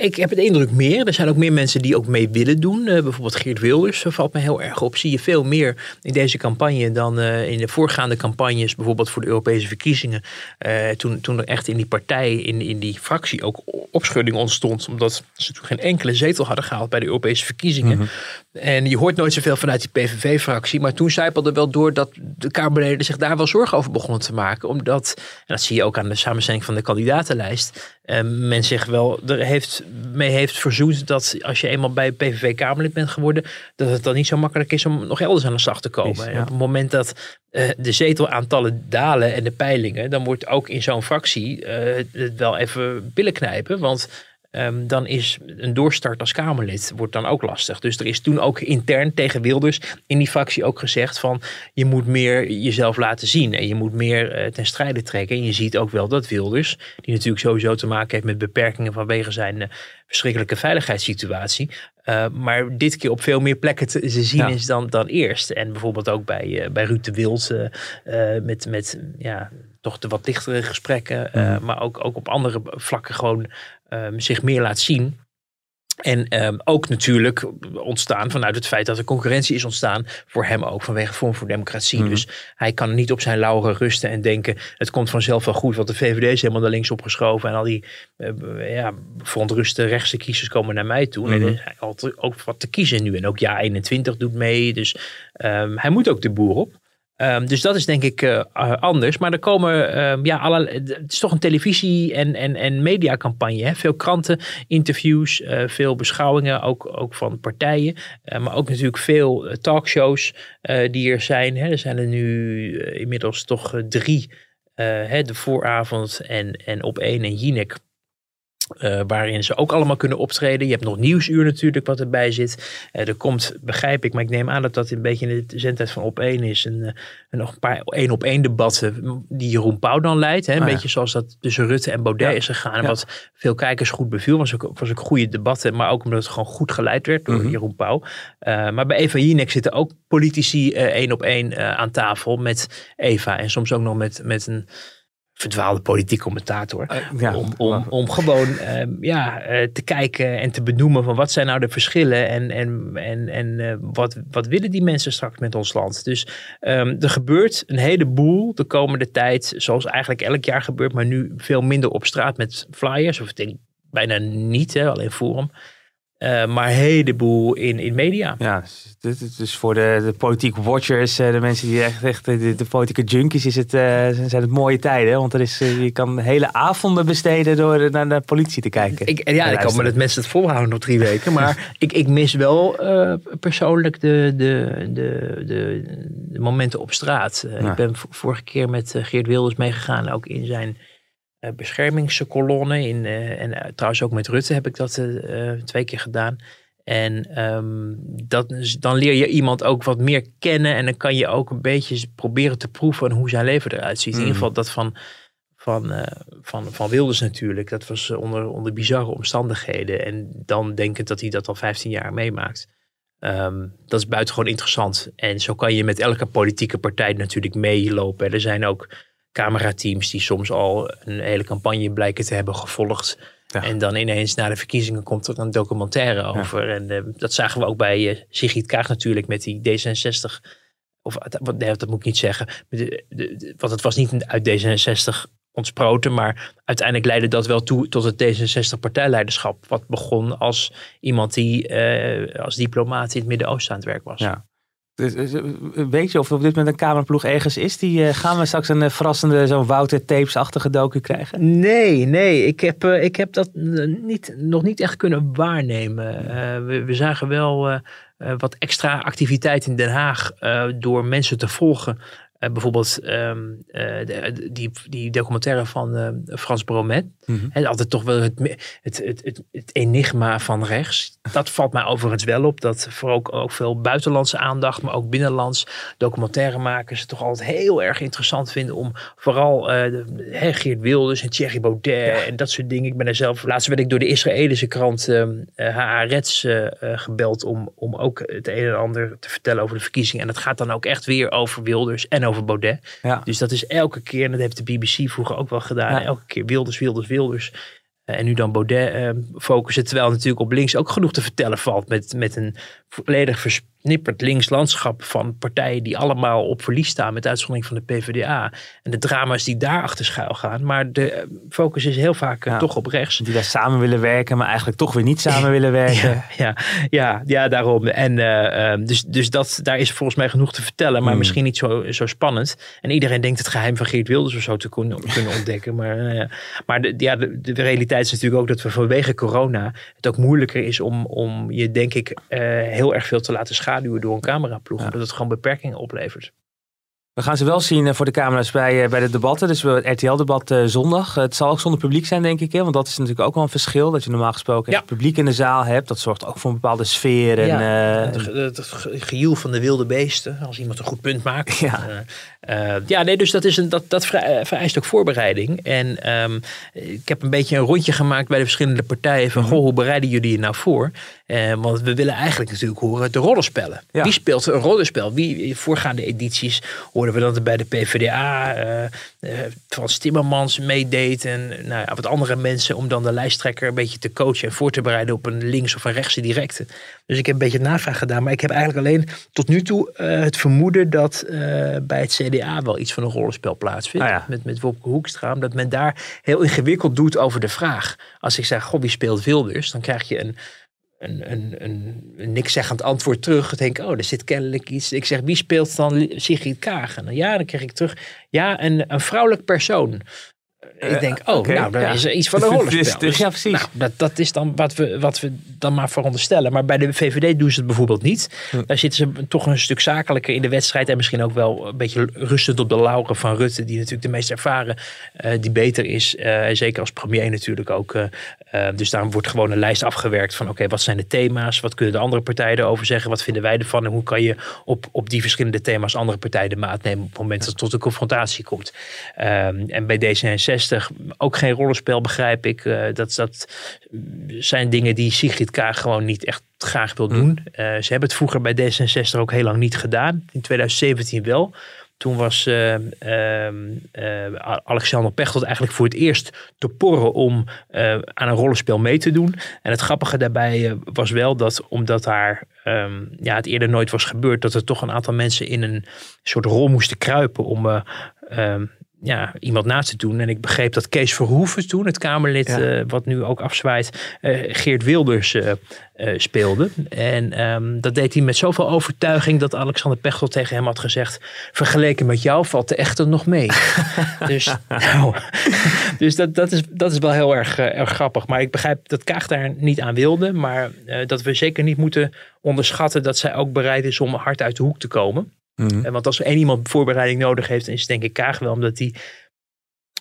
Speaker 2: Ik, heb het indruk meer. Er zijn ook meer mensen die ook mee willen doen. Bijvoorbeeld Geert Wilders valt me heel erg op. Zie je veel meer in deze campagne dan in de voorgaande campagnes. Bijvoorbeeld voor de Europese verkiezingen. Toen, toen er echt in die partij, in, in die fractie ook opschudding ontstond. Omdat ze toen geen enkele zetel hadden gehaald bij de Europese verkiezingen. En je hoort nooit zoveel vanuit die PVV-fractie. Maar toen zijpelde wel door dat de Kamerleden zich daar wel zorgen over begonnen te maken. Omdat, en dat zie je ook aan de samenstelling van de kandidatenlijst. eh, men zich wel er heeft, mee heeft verzoend dat als je eenmaal bij PVV-Kamerlid bent geworden. dat het dan niet zo makkelijk is om nog elders aan de slag te komen.
Speaker 3: Precies,
Speaker 2: En op het moment dat eh, de zetelaantallen dalen en de peilingen. dan wordt ook in zo'n fractie eh, het- het wel even billen knijpen. Want Ehm, dan is een doorstart als Kamerlid wordt dan ook lastig. Dus er is toen ook intern tegen Wilders in die fractie ook gezegd van je moet meer jezelf laten zien en je moet meer eh, ten strijde trekken. En je ziet ook wel dat Wilders, die natuurlijk sowieso te maken heeft met beperkingen vanwege zijn eh, verschrikkelijke veiligheidssituatie, eh, maar dit keer op veel meer plekken te, te zien
Speaker 3: Ja.
Speaker 2: is dan, dan eerst. En bijvoorbeeld ook bij, eh, bij Ruud de Wild eh, met, met ja, toch de wat dichtere gesprekken, eh, maar ook, ook op andere vlakken gewoon zich meer laat zien. En ehm, ook natuurlijk ontstaan vanuit het feit dat er concurrentie is ontstaan voor hem ook vanwege Vorm voor Democratie. Dus hij kan niet op zijn lauren rusten en denken het komt vanzelf wel goed, want de VVD is helemaal naar links opgeschoven en al die eh, ja, verontruste rechtse kiezers komen naar mij toe. Nee, er is altijd ook wat te kiezen nu en ook ja 21 doet mee, dus ehm, hij moet ook de boer op. Ehm, dus dat is denk ik eh, anders. Maar er komen, ehm, ja, alle, het is toch een televisie- en, en, en mediacampagne. Veel kranten, interviews, eh, veel beschouwingen, ook, ook van partijen. Eh, maar ook natuurlijk veel talkshows die er zijn. Hè? Er zijn er nu inmiddels toch drie. hè? De vooravond en, en op één en Jinek. Eh, waarin ze ook allemaal kunnen optreden. Je hebt nog Nieuwsuur natuurlijk wat erbij zit. Eh, er komt, begrijp ik, maar ik neem aan dat dat een beetje in de zendtijd van op één is. Een, eh, en nog een paar één op één debatten die Jeroen Pauw dan leidt. Hè? Een
Speaker 3: Ah, ja.
Speaker 2: beetje zoals dat tussen Rutte en Baudet
Speaker 3: Ja.
Speaker 2: is gegaan. En
Speaker 3: Ja.
Speaker 2: wat veel kijkers goed beviel. Was ook, was ook goede debatten. Maar ook omdat het gewoon goed geleid werd door
Speaker 3: Mhm.
Speaker 2: Jeroen Pauw. Maar bij Eva Jinek zitten ook politici één op één aan tafel met Eva. En soms ook nog met, met een verdwaalde politiek commentator.
Speaker 3: ja,
Speaker 2: om, om, om gewoon ehm, ja, eh, te kijken en te benoemen van wat zijn nou de verschillen en, en, en, en eh, wat, wat willen die mensen straks met ons land. Dus ehm, er gebeurt een heleboel de komende tijd, zoals eigenlijk elk jaar gebeurt, maar nu veel minder op straat met flyers, of ik denk bijna niet, hè, alleen Forum. Uh, maar een heleboel in, in media.
Speaker 3: Ja, dus, dus, dus voor de, de politieke watchers, de mensen die echt, echt de, de politieke junkies, is het, zijn het mooie tijden. Want er is, je kan hele avonden besteden door naar de politie te kijken.
Speaker 2: Ik, ja, ik kan me dat mensen het volhouden nog drie weken. Maar [laughs] ik, ik mis wel persoonlijk de, de, de, de, de, momenten op straat. Ik ben vorige keer met Geert Wilders meegegaan, ook in zijn uh, beschermingskolonne. In, uh, en uh, trouwens ook met Rutte heb ik dat twee keer gedaan. En um, dat, dan leer je iemand ook wat meer kennen. En dan kan je ook een beetje proberen te proeven hoe zijn leven eruit ziet. In ieder
Speaker 3: Mm.
Speaker 2: geval dat van, van, van, van Wilders natuurlijk. Dat was onder, onder bizarre omstandigheden. En dan denkend dat hij dat al 15 jaar meemaakt. Um, dat is buitengewoon interessant. En zo kan je met elke politieke partij natuurlijk meelopen. Er zijn ook camerateams die soms al een hele campagne blijken te hebben gevolgd.
Speaker 3: Ja.
Speaker 2: En dan ineens na de verkiezingen komt er een documentaire over. En uh, dat zagen we ook bij uh, Sigrid Kaag natuurlijk met die D66. Of nee, dat moet ik niet zeggen. De, de, de, want het was niet uit D66 ontsproten. Maar uiteindelijk leidde dat wel toe tot het D66-partijleiderschap. Wat begon als iemand die uh, als diplomaat in het Midden-Oosten aan het werk was.
Speaker 3: Ja. Dus, weet je of er op dit moment een cameraploeg ergens is? Die, uh, gaan we straks een verrassende, zo'n Wouter Tapes-achtige docu krijgen?
Speaker 2: Nee, nee. Ik heb, ik heb dat niet, nog niet echt kunnen waarnemen. We, we, zagen wel wat extra activiteit in Den Haag door mensen te volgen. Uh, bijvoorbeeld um, uh, de, die, die documentaire van uh, Frans Bromet. Mm -hmm. altijd toch wel het, het, het, het, het enigma van rechts. Dat valt mij overigens wel op. Dat voor ook, ook veel buitenlandse aandacht, maar ook binnenlands documentairemakers het toch altijd heel erg interessant vinden om vooral de, he, Geert Wilders en Thierry Baudet ja. en dat soort dingen. Ik ben er zelf, laatst werd ik door de Israëlische krant Haaretz gebeld om, om ook het een en ander te vertellen over de verkiezingen. En dat gaat dan ook echt weer over Wilders en over over Baudet.
Speaker 3: Ja.
Speaker 2: Dus dat is elke keer, en dat heeft de BBC vroeger ook wel gedaan,
Speaker 3: Ja.
Speaker 2: elke keer Wilders, Wilders, Wilders. Uh, en nu dan Baudet uh, focussen, terwijl natuurlijk op links ook genoeg te vertellen valt met, met een volledig versnipperd links landschap van partijen die allemaal op verlies staan met uitzondering van de PvdA. En de drama's die daar achter schuil gaan. Maar de uh, focus is heel vaak
Speaker 3: Ja.
Speaker 2: toch op rechts.
Speaker 3: Die daar samen willen werken, maar eigenlijk toch weer niet samen willen [laughs] werken.
Speaker 2: Ja, ja, ja, ja daarom. En uh, dus, dus dat, daar is volgens mij genoeg te vertellen, maar
Speaker 3: Hmm.
Speaker 2: misschien niet zo, zo spannend. En iedereen denkt het geheim van Geert Wilders of zo te kunnen, kunnen [laughs] ontdekken. Maar, uh, maar de, ja, de, de, realiteit is natuurlijk ook dat we vanwege corona het ook moeilijker is om, om je, denk ik, uh, heel erg veel te laten schaduwen door een cameraploeg.
Speaker 3: Ja.
Speaker 2: Dat het gewoon beperkingen oplevert.
Speaker 3: We gaan ze wel zien eh, voor de camera's bij, eh, bij de debatten. Dus het RTL-debat uh, zondag. Het zal ook zonder publiek zijn, denk ik. Hè? Want dat is natuurlijk ook wel een verschil. Dat je normaal gesproken
Speaker 2: Ja.
Speaker 3: publiek in de zaal hebt. Dat zorgt ook voor een bepaalde sfeer. En,
Speaker 2: ja,
Speaker 3: eh,
Speaker 2: het, het gejoel van de wilde beesten, als iemand een goed punt maakt. [laughs]
Speaker 3: Ja.
Speaker 2: Eh, eh, ja, nee, dus dat, is een, dat, dat vereist ook voorbereiding. En ehm, ik heb een beetje een rondje gemaakt bij de verschillende partijen. Van, goh, hoe bereiden jullie je nou voor? Eh, want we willen eigenlijk natuurlijk horen de rollenspellen.
Speaker 3: Ja.
Speaker 2: Wie speelt een rollenspel? Wie, in voorgaande edities hoorden we dat er bij de PvdA eh, eh, Frans Timmermans meedeed. En nou ja, wat andere mensen om dan de lijsttrekker een beetje te coachen en voor te bereiden op een links- of een rechtse directe. Dus ik heb een beetje navraag gedaan. Maar ik heb eigenlijk alleen tot nu toe eh, het vermoeden dat eh, bij het CDA wel iets van een rollenspel plaatsvindt.
Speaker 3: Ah ja.
Speaker 2: Met, met Wopke Hoekstra. Omdat men daar heel ingewikkeld doet over de vraag. Als ik zeg, goh, wie speelt Wilders? Dan krijg je een, een, een, een, een nikszeggend antwoord terug. Ik denk, oh, er zit kennelijk iets. Ik zeg, wie speelt dan Sigrid Kaag? En dan, ja, dan krijg ik terug, ja, een, een vrouwelijk persoon. Ik denk, oh, nou,
Speaker 3: ja.
Speaker 2: is er iets van een rollenspel.
Speaker 3: Dus- ja, precies.
Speaker 2: Nou, dat, dat is dan wat we, wat we dan maar veronderstellen. Maar bij de VVD doen ze het bijvoorbeeld niet.
Speaker 3: Hm.
Speaker 2: Daar zitten ze toch een stuk zakelijker in de wedstrijd. En misschien ook wel een beetje rustend op de lauren van Rutte. Die natuurlijk de meest ervaren, eh, die beter is. Eh, en zeker als premier natuurlijk ook. eh, eh, dus daar wordt gewoon een lijst afgewerkt van oké, wat zijn de thema's? Wat kunnen de andere partijen erover zeggen? Wat vinden wij ervan? En hoe kan je op, op die verschillende thema's andere partijen de maat nemen op het moment dat het tot een confrontatie komt? Ehm, en bij D66 ook geen rollenspel, begrijp ik. Eh, dat, dat zijn dingen die Sigrid Kaag gewoon niet echt graag wil doen. Eh, ze hebben het vroeger bij D66 ook heel lang niet gedaan. In 2017 wel. Toen was eh, ehm, eh, Alexander Pechtold eigenlijk voor het eerst te porren om eh, aan een rollenspel mee te doen. En het grappige daarbij was wel dat omdat daar ehm, ja, het eerder nooit was gebeurd, dat er toch een aantal mensen in een soort rol moesten kruipen om eh, ehm, ja, iemand naast te doen. En ik begreep dat Kees Verhoeven toen, het Kamerlid,
Speaker 3: Ja.
Speaker 2: eh, wat nu ook afzwaait, eh, Geert Wilders eh, speelde. En ehm, dat deed hij met zoveel overtuiging dat Alexander Pechtel tegen hem had gezegd: vergeleken met jou valt de echte nog mee. [laughs] dus nou, [laughs] dus dat, dat, is, dat is wel heel erg, erg grappig. Maar ik begrijp dat Kaag daar niet aan wilde. Maar dat we zeker niet moeten onderschatten dat zij ook bereid is om hard uit de hoek te komen.
Speaker 3: Mhm.
Speaker 2: Want als er één iemand voorbereiding nodig heeft, dan is het denk ik Kaag wel. Omdat hij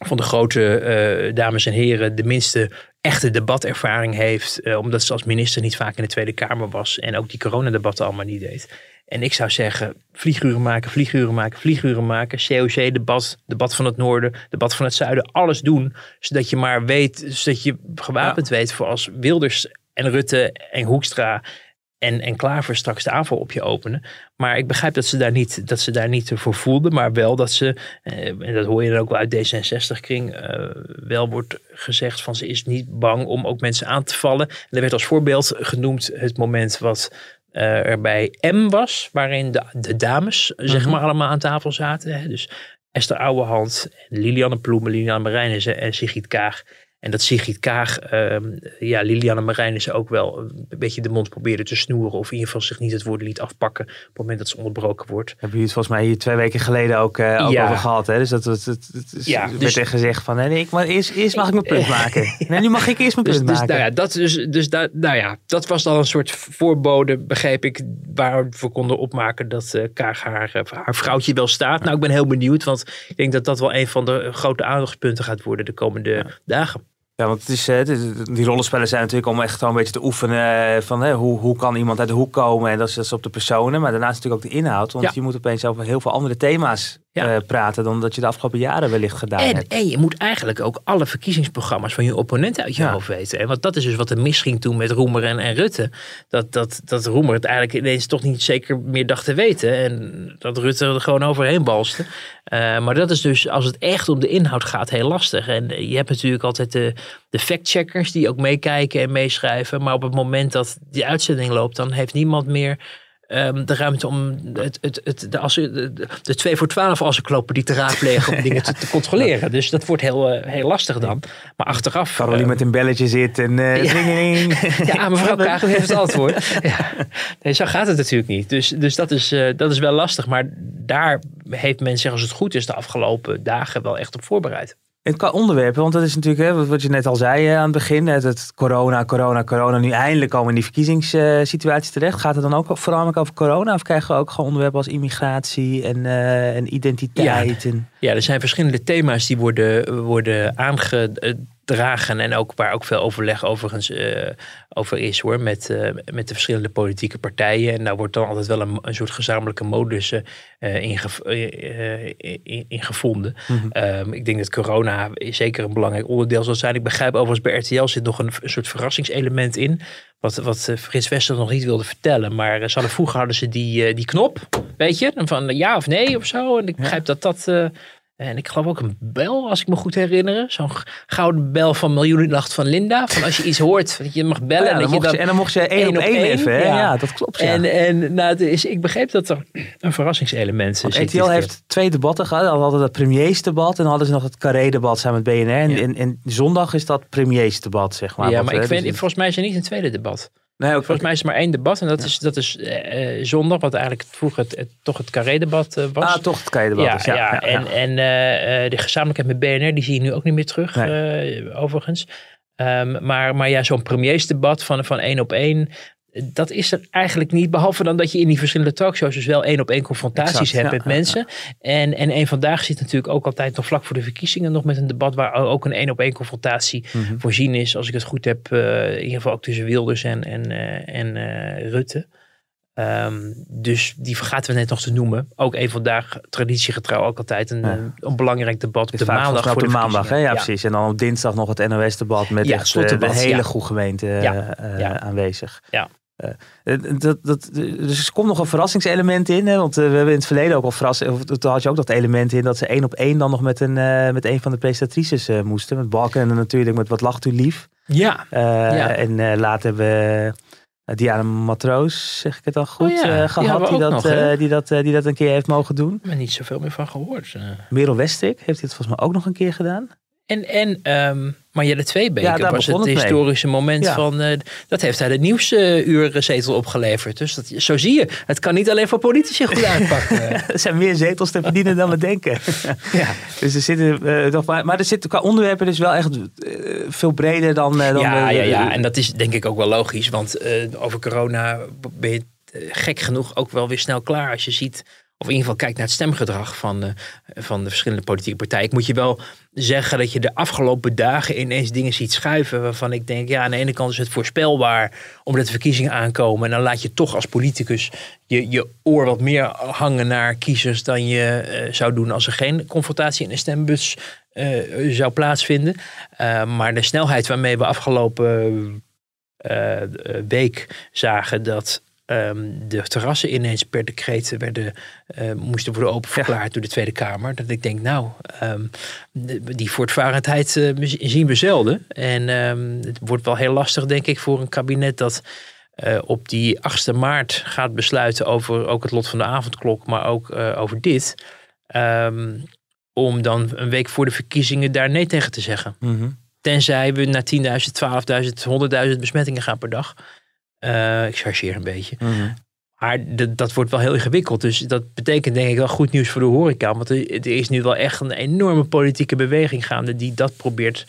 Speaker 2: van de grote eh, dames en heren de minste echte debatervaring heeft. eh, omdat ze als minister niet vaak in de Tweede Kamer was. En ook die coronadebatten allemaal niet deed. En ik zou zeggen, vlieguren maken, vlieguren maken, vlieguren maken. COC-debat, debat van het noorden, debat van het zuiden. Alles doen, zodat je maar weet, zodat je gewapend weet voor als Wilders en Rutte en Hoekstra en, en Klaver straks de aanval op je openen. Maar ik begrijp dat ze daar niet, dat ze daar niet voor voelden. Maar wel dat ze, eh, en dat hoor je dan ook wel uit D66-kring, eh, wel wordt gezegd van ze is niet bang om ook mensen aan te vallen. En er werd als voorbeeld genoemd het moment wat eh, er bij M was, waarin de, de dames zeg maar allemaal aan tafel zaten. Hè. Dus Esther Ouwehand, Lilianne Ploemen, Lilianne Marijnissen en Sigrid Kaag. En dat Sigrid Kaag, ehm, ja, Lilianne Marijnissen ook wel een beetje de mond probeerde te snoeren. Of in ieder geval zich niet het woord liet afpakken op het moment dat ze onderbroken wordt.
Speaker 3: Hebben jullie het volgens mij hier twee weken geleden ook, ook
Speaker 2: Ja.
Speaker 3: over gehad. Hè? Dus dat, dat, dat,
Speaker 2: Ja,
Speaker 3: werd
Speaker 2: dus-
Speaker 3: er gezegd van, nee, ik, maar eerst, eerst mag ik mijn punt [laughs] maken. Nee, nu mag ik eerst mijn
Speaker 2: Dus,
Speaker 3: punt
Speaker 2: dus,
Speaker 3: maken.
Speaker 2: nou ja, dat, dus, dus da, nou ja, dat was dan een soort voorbode, begreep ik, waar we konden opmaken dat eh Kaag haar, eh, haar vrouwtje wel staat. Nou, ik ben heel benieuwd, want ik denk dat dat wel een van de grote aandachtspunten gaat worden de komende dagen.
Speaker 3: Ja, want het is, het is- die rollenspellen zijn natuurlijk om echt gewoon een beetje te oefenen eh, van hè, hoe, hoe kan iemand uit de hoek komen en dat is, dat is op de personen, maar daarnaast natuurlijk ook de inhoud, want
Speaker 2: Ja.
Speaker 3: je moet opeens over heel veel andere thema's
Speaker 2: Ja.
Speaker 3: eh, praten dan dat je de afgelopen jaren wellicht gedaan
Speaker 2: En,
Speaker 3: hebt.
Speaker 2: en je moet eigenlijk ook alle verkiezingsprogramma's van je opponenten uit je
Speaker 3: Ja.
Speaker 2: hoofd weten. hè. Want dat is dus wat er misging toen met Roemer en, en Rutte. Dat, dat, dat Roemer het eigenlijk ineens toch niet zeker meer dacht te weten. En dat Rutte er gewoon overheen balste. Eh, maar dat is dus, als het echt om de inhoud gaat, heel lastig. En je hebt natuurlijk altijd de, de factcheckers die ook meekijken en meeschrijven. Maar op het moment dat die uitzending loopt, dan heeft niemand meer ehm, de ruimte om het, het, het, de, als, de, de, de 2 voor 12 encyclopedie te raadplegen om [laughs] dingen te, te controleren. Dus dat wordt heel, eh, heel lastig dan. Maar achteraf...
Speaker 3: Caroline
Speaker 2: eh,
Speaker 3: met een belletje zit en eh
Speaker 2: Ja. [laughs] ja, mevrouw [laughs] Kaag heeft het antwoord. Ja. Nee, zo gaat het natuurlijk niet. Dus, dus dat, is, eh, dat is wel lastig. Maar daar heeft men zich, als het goed is, de afgelopen dagen wel echt op voorbereid.
Speaker 3: En qua onderwerpen, want dat is natuurlijk hè, wat- je net al zei eh, aan het begin. Het corona, corona, corona. Nu eindelijk komen we in die verkiezingssituatie terecht. Gaat het dan ook voornamelijk over corona? Of krijgen we ook gewoon onderwerpen als immigratie en, eh, en identiteit? En,
Speaker 2: Ja, er zijn verschillende thema's die worden, worden aangedragen. En ook waar ook veel overleg overigens eh, over is hoor. Met, eh, met de verschillende politieke partijen. En daar wordt dan altijd wel een, een soort gezamenlijke modus eh, in, in, in gevonden. Ehm, ik denk dat corona zeker een belangrijk onderdeel zal zijn. Ik begrijp overigens bij RTL zit nog een, een soort verrassingselement in. Wat, wat Frits Wester nog niet wilde vertellen. Maar ze hadden, vroeger hadden ze die, die knop. Weet je? Van ja of nee of zo. En ik begrijp dat dat... en ik geloof ook een bel, als ik me goed herinner. Zo'n gouden bel van Miljoenennacht van Linda. Van als je iets hoort, dat je mag bellen.
Speaker 3: Ja,
Speaker 2: en,
Speaker 3: dan
Speaker 2: dat je
Speaker 3: en dan mocht je één op één even. Hè? Ja. dat klopt. Ja.
Speaker 2: En, en nou, het is, ik begreep dat er een verrassingselement dit keer.
Speaker 3: heeft twee debatten gehad. Al hadden het premiersdebat en dan hadden ze nog het carré-debat samen met BNR. En,
Speaker 2: Ja.
Speaker 3: en, en zondag is dat premiersdebat, zeg maar.
Speaker 2: ja, maar ik weet,
Speaker 3: dus-
Speaker 2: volgens mij is er niet een tweede debat.
Speaker 3: Nee,
Speaker 2: Volgens mij is er maar één debat. En dat is, dat is eh, zondag, wat eigenlijk vroeger het, het- toch het carré-debat eh, was.
Speaker 3: Ah, toch het carré-debat.
Speaker 2: ja,
Speaker 3: is,
Speaker 2: ja,
Speaker 3: ja,
Speaker 2: en, en de gezamenlijkheid met BNR, die zie je nu ook niet meer terug, overigens. Ehm, maar, maar ja, zo'n premiersdebat van, van één op één, dat is er eigenlijk niet. Behalve dan dat je in die verschillende talkshows dus wel één op één confrontaties
Speaker 3: Exact,
Speaker 2: hebt
Speaker 3: ja,
Speaker 2: met
Speaker 3: ja,
Speaker 2: mensen. En, en één vandaag zit natuurlijk ook altijd nog vlak voor de verkiezingen nog met een debat waar ook een één op één confrontatie
Speaker 3: Mhm.
Speaker 2: voorzien is. Als ik het goed heb, eh, in ieder geval ook tussen Wilders en, en, eh, en eh, Rutte. Ehm, dus die vergaten we net nog te noemen. Ook één vandaag, traditiegetrouw, ook altijd een, een, een belangrijk debat op de maandag voor de
Speaker 3: maandag, hè? Ja, precies. En dan op dinsdag nog het NOS-debat met echt, de hele goede gemeente aanwezig.
Speaker 2: Ja.
Speaker 3: Eh, eh, dat, dat, dus er komt nog een verrassingselement in. Hè? Want eh, we hebben in het verleden ook al verrassing. Of, toen had je ook dat element in dat ze één op één dan nog met een, eh, met een van de presentatrices eh, moesten. Met Balken en dan natuurlijk met Wat lacht u lief.
Speaker 2: Ja,
Speaker 3: Eh,
Speaker 2: Ja.
Speaker 3: En eh, later hebben we Diana Matroos, zeg ik het al goed,
Speaker 2: Oh ja,
Speaker 3: eh, gehad. Die, dat,
Speaker 2: nog,
Speaker 3: eh, die, dat, eh, die dat een keer heeft mogen doen.
Speaker 2: Ik heb er niet zoveel meer van gehoord. eh.
Speaker 3: Merel Westrik heeft dit volgens mij ook nog een keer gedaan.
Speaker 2: En, en um, Marjelle Tweebeke
Speaker 3: Ja,
Speaker 2: was het
Speaker 3: mee.
Speaker 2: historische moment
Speaker 3: Ja.
Speaker 2: van... eh, dat heeft hij de nieuwsuurzetel opgeleverd. Dus dat, zo zie je, het kan niet alleen voor politici goed uitpakken. [laughs]
Speaker 3: Er zijn meer zetels te verdienen dan we denken. [laughs]
Speaker 2: ja.
Speaker 3: Dus er zitten, eh, toch maar, maar er zit qua onderwerpen dus wel echt eh, veel breder dan... dan
Speaker 2: ja, ja, ja, en dat is denk ik ook wel logisch. Want over corona ben je gek genoeg ook wel weer snel klaar als je ziet... Of in ieder geval kijkt naar het stemgedrag van, eh, van de verschillende politieke partijen. Ik moet je wel zeggen dat je de afgelopen dagen ineens dingen ziet schuiven. Waarvan ik denk, ja, aan de ene kant is het voorspelbaar omdat de verkiezingen aankomen. En dan laat je toch als politicus je, je oor wat meer hangen naar kiezers dan je eh, zou doen als er geen confrontatie in de stembus eh, zou plaatsvinden. Maar de snelheid waarmee we afgelopen week zagen dat um, de terrassen ineens per decreet werden, uh, moesten worden openverklaard ja. door de Tweede Kamer. Dat ik denk, nou, um, die voortvarendheid uh, zien we zelden. En um, het wordt wel heel lastig, denk ik, voor een kabinet dat uh, op die 8e maart gaat besluiten over ook het lot van de avondklok, maar ook over dit. om dan een week voor de verkiezingen daar nee tegen te zeggen.
Speaker 3: Mm -hmm.
Speaker 2: Tenzij we naar 10.000, 12.000, 100.000 besmettingen gaan per dag. Uh, ik chargeer een beetje.
Speaker 3: Mm -hmm.
Speaker 2: Maar dat wordt wel heel ingewikkeld. Dus dat betekent denk ik wel goed nieuws voor de horeca. Want er, er is nu wel echt een enorme politieke beweging gaande die dat probeert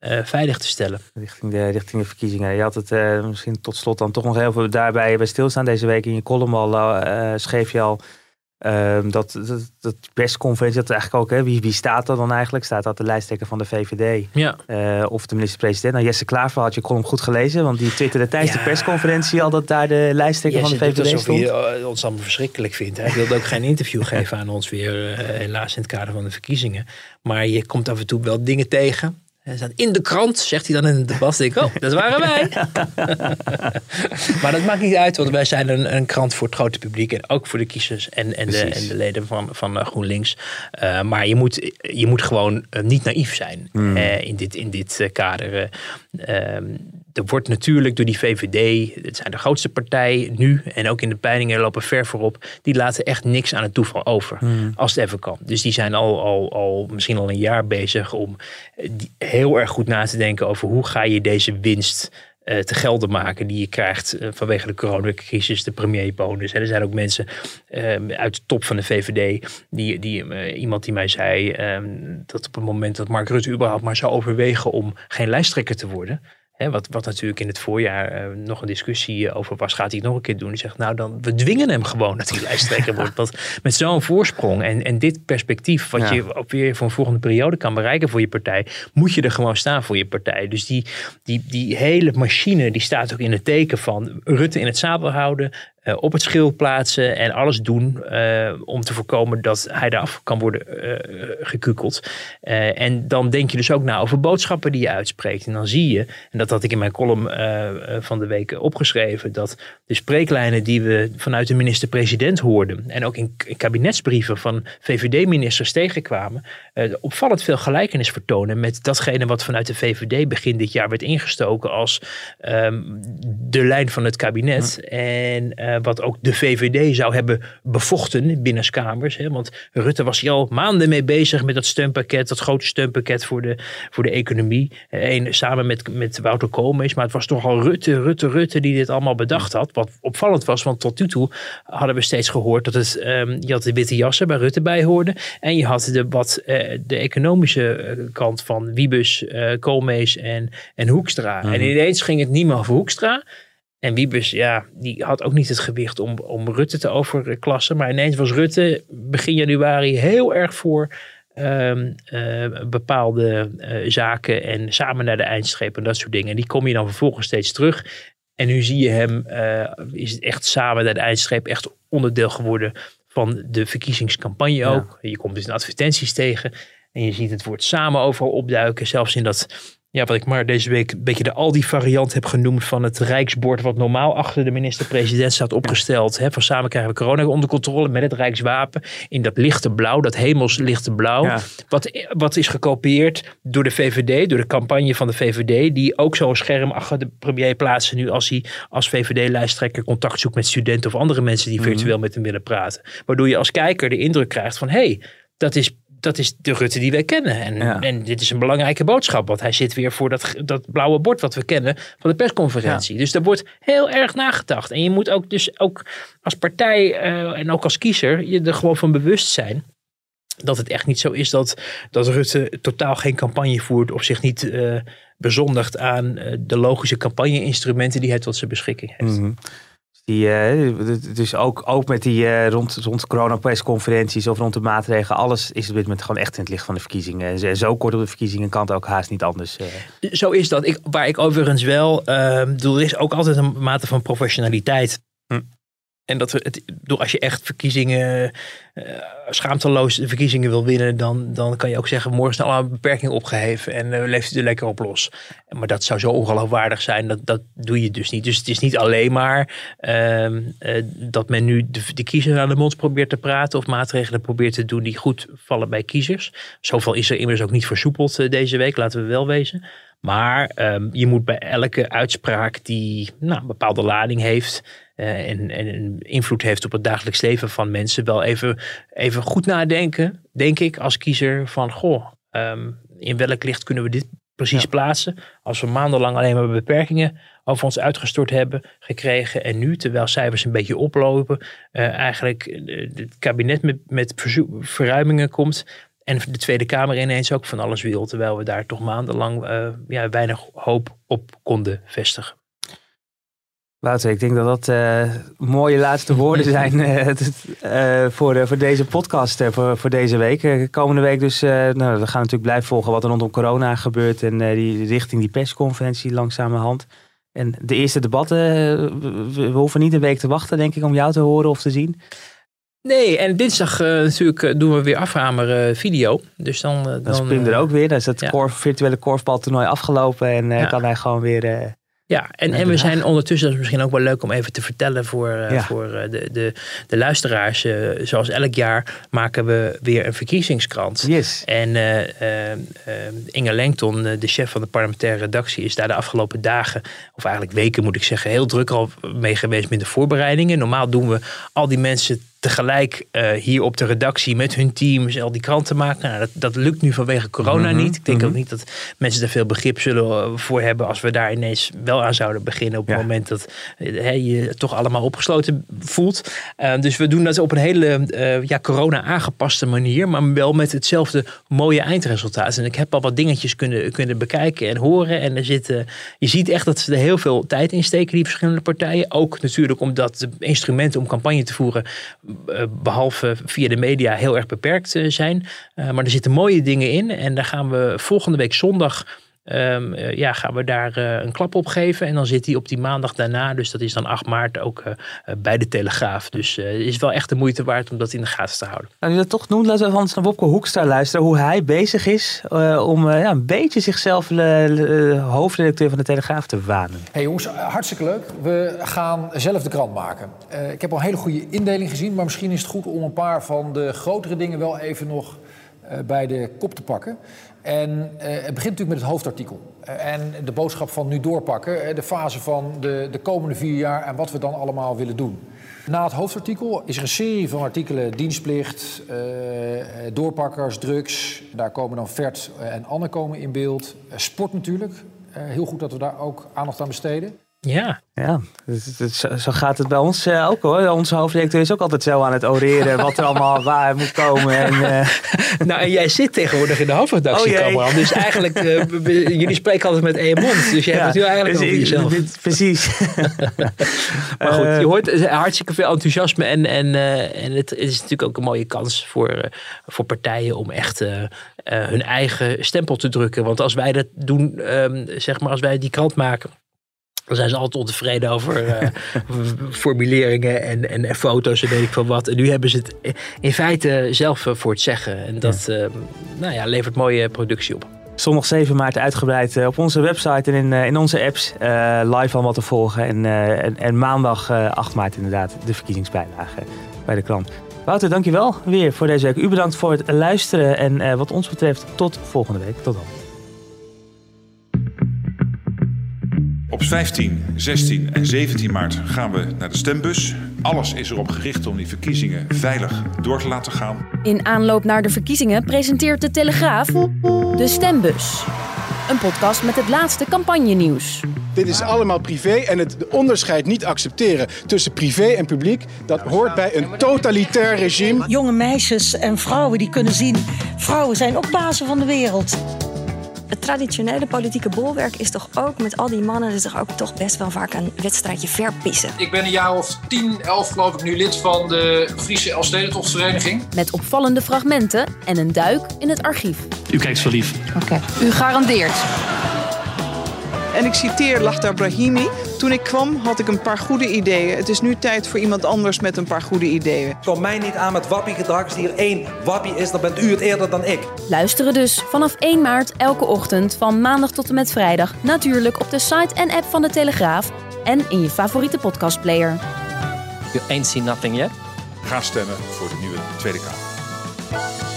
Speaker 2: uh, veilig te stellen.
Speaker 3: Richting de, richting de verkiezingen. Je had het uh, misschien tot slot dan toch nog heel veel daarbij bij stilstaan deze week. In je column al schreef je al uh, dat, dat, dat persconferentie, dat eigenlijk ook, hè, wie, wie staat er dan eigenlijk? Staat dat de lijsttrekker van de VVD
Speaker 2: ja.
Speaker 3: uh, of de minister-president? Nou, Jesse Klaver had je column goed gelezen, want die twitterde tijdens ja. de persconferentie al dat daar de lijsttrekker
Speaker 2: Jesse
Speaker 3: van de VVD
Speaker 2: doet
Speaker 3: stond.
Speaker 2: hij ons allemaal verschrikkelijk vindt. Hij wilde ook geen interview geven aan ons weer, uh, helaas in het kader van de verkiezingen. Maar je komt af en toe wel dingen tegen. Hij staat in de krant, zegt hij dan in het debat. Denk ik, oh, dat waren wij. [laughs] maar dat maakt niet uit, want wij zijn een, een, krant voor het grote publiek. En ook voor de kiezers en, en, de, en de, leden van, van GroenLinks. Uh, maar je moet, je moet gewoon uh, niet naïef zijn
Speaker 3: Hmm.
Speaker 2: uh, in dit, in dit kader. Er wordt natuurlijk door die VVD, het zijn de grootste partij nu. En ook in de peilingen lopen ver voorop. Die laten echt niks aan het toeval over.
Speaker 3: Hmm.
Speaker 2: Als het even kan. Dus die zijn al, al, al misschien al een jaar bezig om die, heel erg goed na te denken over hoe ga je deze winst uh, te gelden maken die je krijgt uh, vanwege de coronacrisis, de premierbonus. En er zijn ook mensen uh, uit de top van de VVD, die, die, iemand die mij zei um, dat op het moment dat Mark Rutte überhaupt maar zou overwegen om geen lijsttrekker te worden. Hè, wat, wat natuurlijk in het voorjaar uh, nog een discussie over was, gaat hij het nog een keer doen? Die zegt, nou dan, we dwingen hem gewoon dat hij [laughs] lijsttrekker wordt. Want met zo'n voorsprong en, en dit perspectief, wat ja. je ook weer voor een volgende periode kan bereiken voor je partij, moet je er gewoon staan voor je partij. Dus die, die, die hele machine, die staat ook in het teken van Rutte in het zadel houden, op het schild plaatsen en alles doen uh, om te voorkomen dat hij eraf kan worden uh, gekukeld. en dan denk je dus ook na over boodschappen die je uitspreekt. En dan zie je, en dat had ik in mijn column van de week opgeschreven, dat de spreeklijnen die we vanuit de minister-president hoorden en ook in, in kabinetsbrieven van VVD-ministers tegenkwamen, opvallend veel gelijkenis vertonen met datgene wat vanuit de VVD begin dit jaar werd ingestoken als um, de lijn van het kabinet. Ja. En uh, wat ook de VVD zou hebben bevochten binnenskamers. Hè? Want Rutte was hier al maanden mee bezig met dat steunpakket, dat grote steunpakket voor de, voor de economie. Eén samen met, met Wouter Koolmees. Maar het was toch al Rutte, Rutte, Rutte die dit allemaal bedacht had. Wat opvallend was, want tot nu toe hadden we steeds gehoord dat het, um, je had de witte jassen bij Rutte bij hoorde. En je had de, wat, uh, de economische kant van Wiebus, uh, Koolmees en, en Hoekstra. Mm -hmm. En ineens ging het niet meer over Hoekstra. En Wiebes, ja, die had ook niet het gewicht om, om Rutte te overklassen. Maar ineens was Rutte begin januari heel erg voor um, uh, bepaalde uh, zaken en samen naar de eindstreep en dat soort dingen. En die kom je dan vervolgens steeds terug. En nu zie je hem, uh, is het echt samen naar de eindstreep echt onderdeel geworden van de verkiezingscampagne ja. ook. Je komt dus in advertenties tegen en je ziet het woord samen overal opduiken. Zelfs in dat ja, wat ik maar deze week een beetje de Aldi-variant heb genoemd van het Rijksbord, wat normaal achter de minister-president staat opgesteld. Hè, van samen krijgen we corona onder controle met het Rijkswapen. In dat lichte blauw, dat hemelslichte blauw.
Speaker 3: Ja.
Speaker 2: Wat, wat is gekopieerd door de VVD, door de campagne van de VVD, die ook zo'n scherm achter de premier plaatsen nu als hij als VVD-lijsttrekker contact zoekt met studenten of andere mensen die virtueel met hem willen praten. Waardoor je als kijker de indruk krijgt van hé, hey, dat is dat is de Rutte die wij kennen. En,
Speaker 3: Ja.
Speaker 2: en dit is een belangrijke boodschap. Want hij zit weer voor dat, dat blauwe bord wat we kennen van de persconferentie. Dus daar wordt heel erg nagedacht. En je moet ook dus ook als partij eh, en ook als kiezer je er gewoon van bewust zijn. Dat het echt niet zo is dat, dat Rutte totaal geen campagne voert. Of zich niet eh bezondigt aan eh, de logische campagne-instrumenten die hij tot zijn beschikking heeft.
Speaker 3: Mhm. Die, dus ook, ook met die eh, rond, rond coronapersconferenties of rond de maatregelen, alles is op dit moment gewoon echt in het licht van de verkiezingen. En zo- zo kort op de verkiezingen kan het ook haast niet anders. eh.
Speaker 2: Zo is dat. Ik, waar ik overigens wel, ehm, bedoel, er is ook altijd een mate van professionaliteit. En dat we het, als je echt verkiezingen, eh, schaamteloos verkiezingen wil winnen, dan, dan kan je ook zeggen: morgen er allemaal beperkingen opgeheven en eh, leeft u er lekker op los. Maar dat zou zo ongeloofwaardig zijn, dat, dat doe je dus niet. Dus het is niet alleen maar ehm, eh, dat men nu de, de kiezer aan de mond probeert te praten of maatregelen probeert te doen die goed vallen bij kiezers. Zoveel is er immers ook niet versoepeld deze week, laten we wel wezen. Maar ehm, je moet bij elke uitspraak die nou, een bepaalde lading heeft eh, en, invloed heeft op het dagelijks leven van mensen, wel even, even goed nadenken, denk ik, als kiezer van goh, ehm, in welk licht kunnen we dit precies plaatsen? Als we maandenlang alleen maar beperkingen over ons uitgestort hebben gekregen en nu, terwijl cijfers een beetje oplopen, eh, eigenlijk eh, het kabinet met, met verruimingen komt. En de Tweede Kamer ineens ook van alles wil. Terwijl we daar toch maandenlang ja, weinig hoop op konden vestigen.
Speaker 3: Wouter, ik denk dat dat eh, mooie laatste woorden [laughs] zijn eh, eh, voor, de- voor deze podcast, voor, voor deze week. Komende week dus, nou, we gaan natuurlijk blijven volgen wat er rondom corona gebeurt en die richting die persconferentie langzamerhand. En de eerste debatten, we, we hoeven niet een week te wachten denk ik om jou te horen of te zien.
Speaker 2: Nee, en dinsdag natuurlijk doen we weer afhamer video. Dus dan,
Speaker 3: Dan,
Speaker 2: dan
Speaker 3: is Pim er ook weer, dan is het
Speaker 2: ja.
Speaker 3: korf- virtuele korfbaltoernooi afgelopen en
Speaker 2: Ja.
Speaker 3: kan hij gewoon weer...
Speaker 2: Ja, en, we zijn ondertussen, dat is misschien ook wel leuk om even te vertellen voor, eh,
Speaker 3: Ja.
Speaker 2: voor eh, de, de, de luisteraars. eh, zoals elk jaar maken we weer een verkiezingskrant.
Speaker 3: yes.
Speaker 2: En eh, eh, eh, Inge Lengton, de chef van de parlementaire redactie, is daar de afgelopen dagen, of eigenlijk weken moet ik zeggen, heel druk al mee geweest met de voorbereidingen. Normaal doen we al die mensen tegelijk eh, hier op de redactie met hun teams al die kranten maken. Nou, dat, dat lukt nu vanwege corona
Speaker 3: Mhm,
Speaker 2: niet. Ik denk
Speaker 3: mhm.
Speaker 2: ook niet dat mensen er veel begrip zullen eh, voor hebben als we daar ineens wel aan zouden beginnen op het moment dat eh, hè, je toch allemaal opgesloten voelt. Eh, dus we doen dat op een hele eh, ja, corona aangepaste manier, maar wel met hetzelfde mooie eindresultaat. En ik heb al wat dingetjes kunnen, kunnen bekijken en horen. En er zitten, je ziet echt dat ze er heel veel tijd in steken, die verschillende partijen. Ook natuurlijk omdat de instrumenten om campagne te voeren, eh, behalve via de media, heel erg beperkt eh, zijn. Eh, maar er zitten mooie dingen in. En daar gaan we volgende week zondag. Ehm, eh, ja, gaan we daar eh, een klap op geven. En dan zit hij op die maandag daarna, dus dat is dan 8 maart, ook eh, bij de Telegraaf. Dus eh, het is wel echt de moeite waard om dat in de gaten te houden.
Speaker 3: Nou, nu dat toch noemt, laten we anders naar Wopke Hoekstra luisteren. Hoe hij bezig is eh, om eh, ja, een beetje zichzelf hoofdredacteur van de Telegraaf te wanen.
Speaker 5: Hey jongens, hartstikke leuk. We gaan zelf de krant maken. Eh, ik heb al een hele goede indeling gezien, maar misschien is het goed om een paar van de grotere dingen wel even nog eh, bij de kop te pakken. En eh, het begint natuurlijk met het hoofdartikel. En de boodschap van nu doorpakken, eh, de fase van de, de komende vier jaar en wat we dan allemaal willen doen. Na het hoofdartikel is er een serie van artikelen dienstplicht, eh, doorpakkers, drugs. Daar komen dan Vert en Anne komen in beeld. Sport natuurlijk. Heel goed dat we daar ook aandacht aan besteden.
Speaker 2: Ja,
Speaker 3: Ja, dus, dus zo, gaat het bij ons eh, ook hoor. Onze hoofdredacteur is ook altijd zo aan het oreren [laughs] wat er allemaal waar moet komen. En, eh, [laughs]
Speaker 2: nou en jij zit tegenwoordig in de hoofdredactie,
Speaker 3: Oh.
Speaker 2: Dus eigenlijk, eh, jullie spreken altijd met één mond. Dus jij hebt het nu eigenlijk
Speaker 3: dus
Speaker 2: over jezelf.
Speaker 3: dit- Precies. [laughs]
Speaker 2: Maar goed, je hoort hartstikke veel enthousiasme. En, en, en het is natuurlijk ook een mooie kans voor, voor partijen om echt hun eigen stempel te drukken. Want als wij dat doen, ehm, zeg maar, als wij die krant maken. Dan zijn ze altijd ontevreden over eh, [laughs] formuleringen en, en, en foto's en weet ik veel wat. En nu hebben ze het in feite zelf eh, voor het zeggen. En dat eh, nou ja, levert mooie productie op.
Speaker 3: Zondag 7 maart uitgebreid op onze website en in, in onze apps live allemaal te volgen. En, en, en, maandag 8 maart inderdaad de verkiezingsbijlage bij de krant. Wouter, dankjewel weer voor deze week. U bedankt voor het luisteren en wat ons betreft tot volgende week. Tot dan.
Speaker 4: Op 15, 16 en 17 maart gaan we naar de stembus. Alles is erop gericht om die verkiezingen veilig door te laten gaan.
Speaker 1: In aanloop naar de verkiezingen presenteert de Telegraaf de stembus. Een podcast met het laatste campagnenieuws.
Speaker 7: Dit is allemaal privé en het onderscheid niet accepteren tussen privé en publiek, dat hoort bij een totalitair regime.
Speaker 8: Jonge meisjes en vrouwen die kunnen zien, vrouwen zijn ook bazen van de wereld
Speaker 9: het traditionele politieke bolwerk is toch ook met al die mannen is toch ook toch best wel vaak een wedstrijdje verpissen.
Speaker 10: Ik ben een jaar of 10, 11 geloof ik nu lid van de Friese Elfstedentochtvereniging.
Speaker 1: Met opvallende fragmenten en een duik in het archief.
Speaker 11: U kijkt zo lief.
Speaker 1: Oké. U garandeert.
Speaker 12: En ik citeer Lachta Brahimi. Toen ik kwam had ik een paar goede ideeën. Het is nu tijd voor iemand anders met een paar goede ideeën.
Speaker 13: Kom mij niet aan met wappiegedrag. Als hier één wappie is, dan bent u het eerder dan ik.
Speaker 1: Luisteren dus vanaf 1 maart elke ochtend van maandag tot en met vrijdag. Natuurlijk op de site en app van de Telegraaf en in je favoriete podcastplayer.
Speaker 11: You ain't seen nothing yet?
Speaker 4: Ga stemmen voor de nieuwe Tweede Kamer.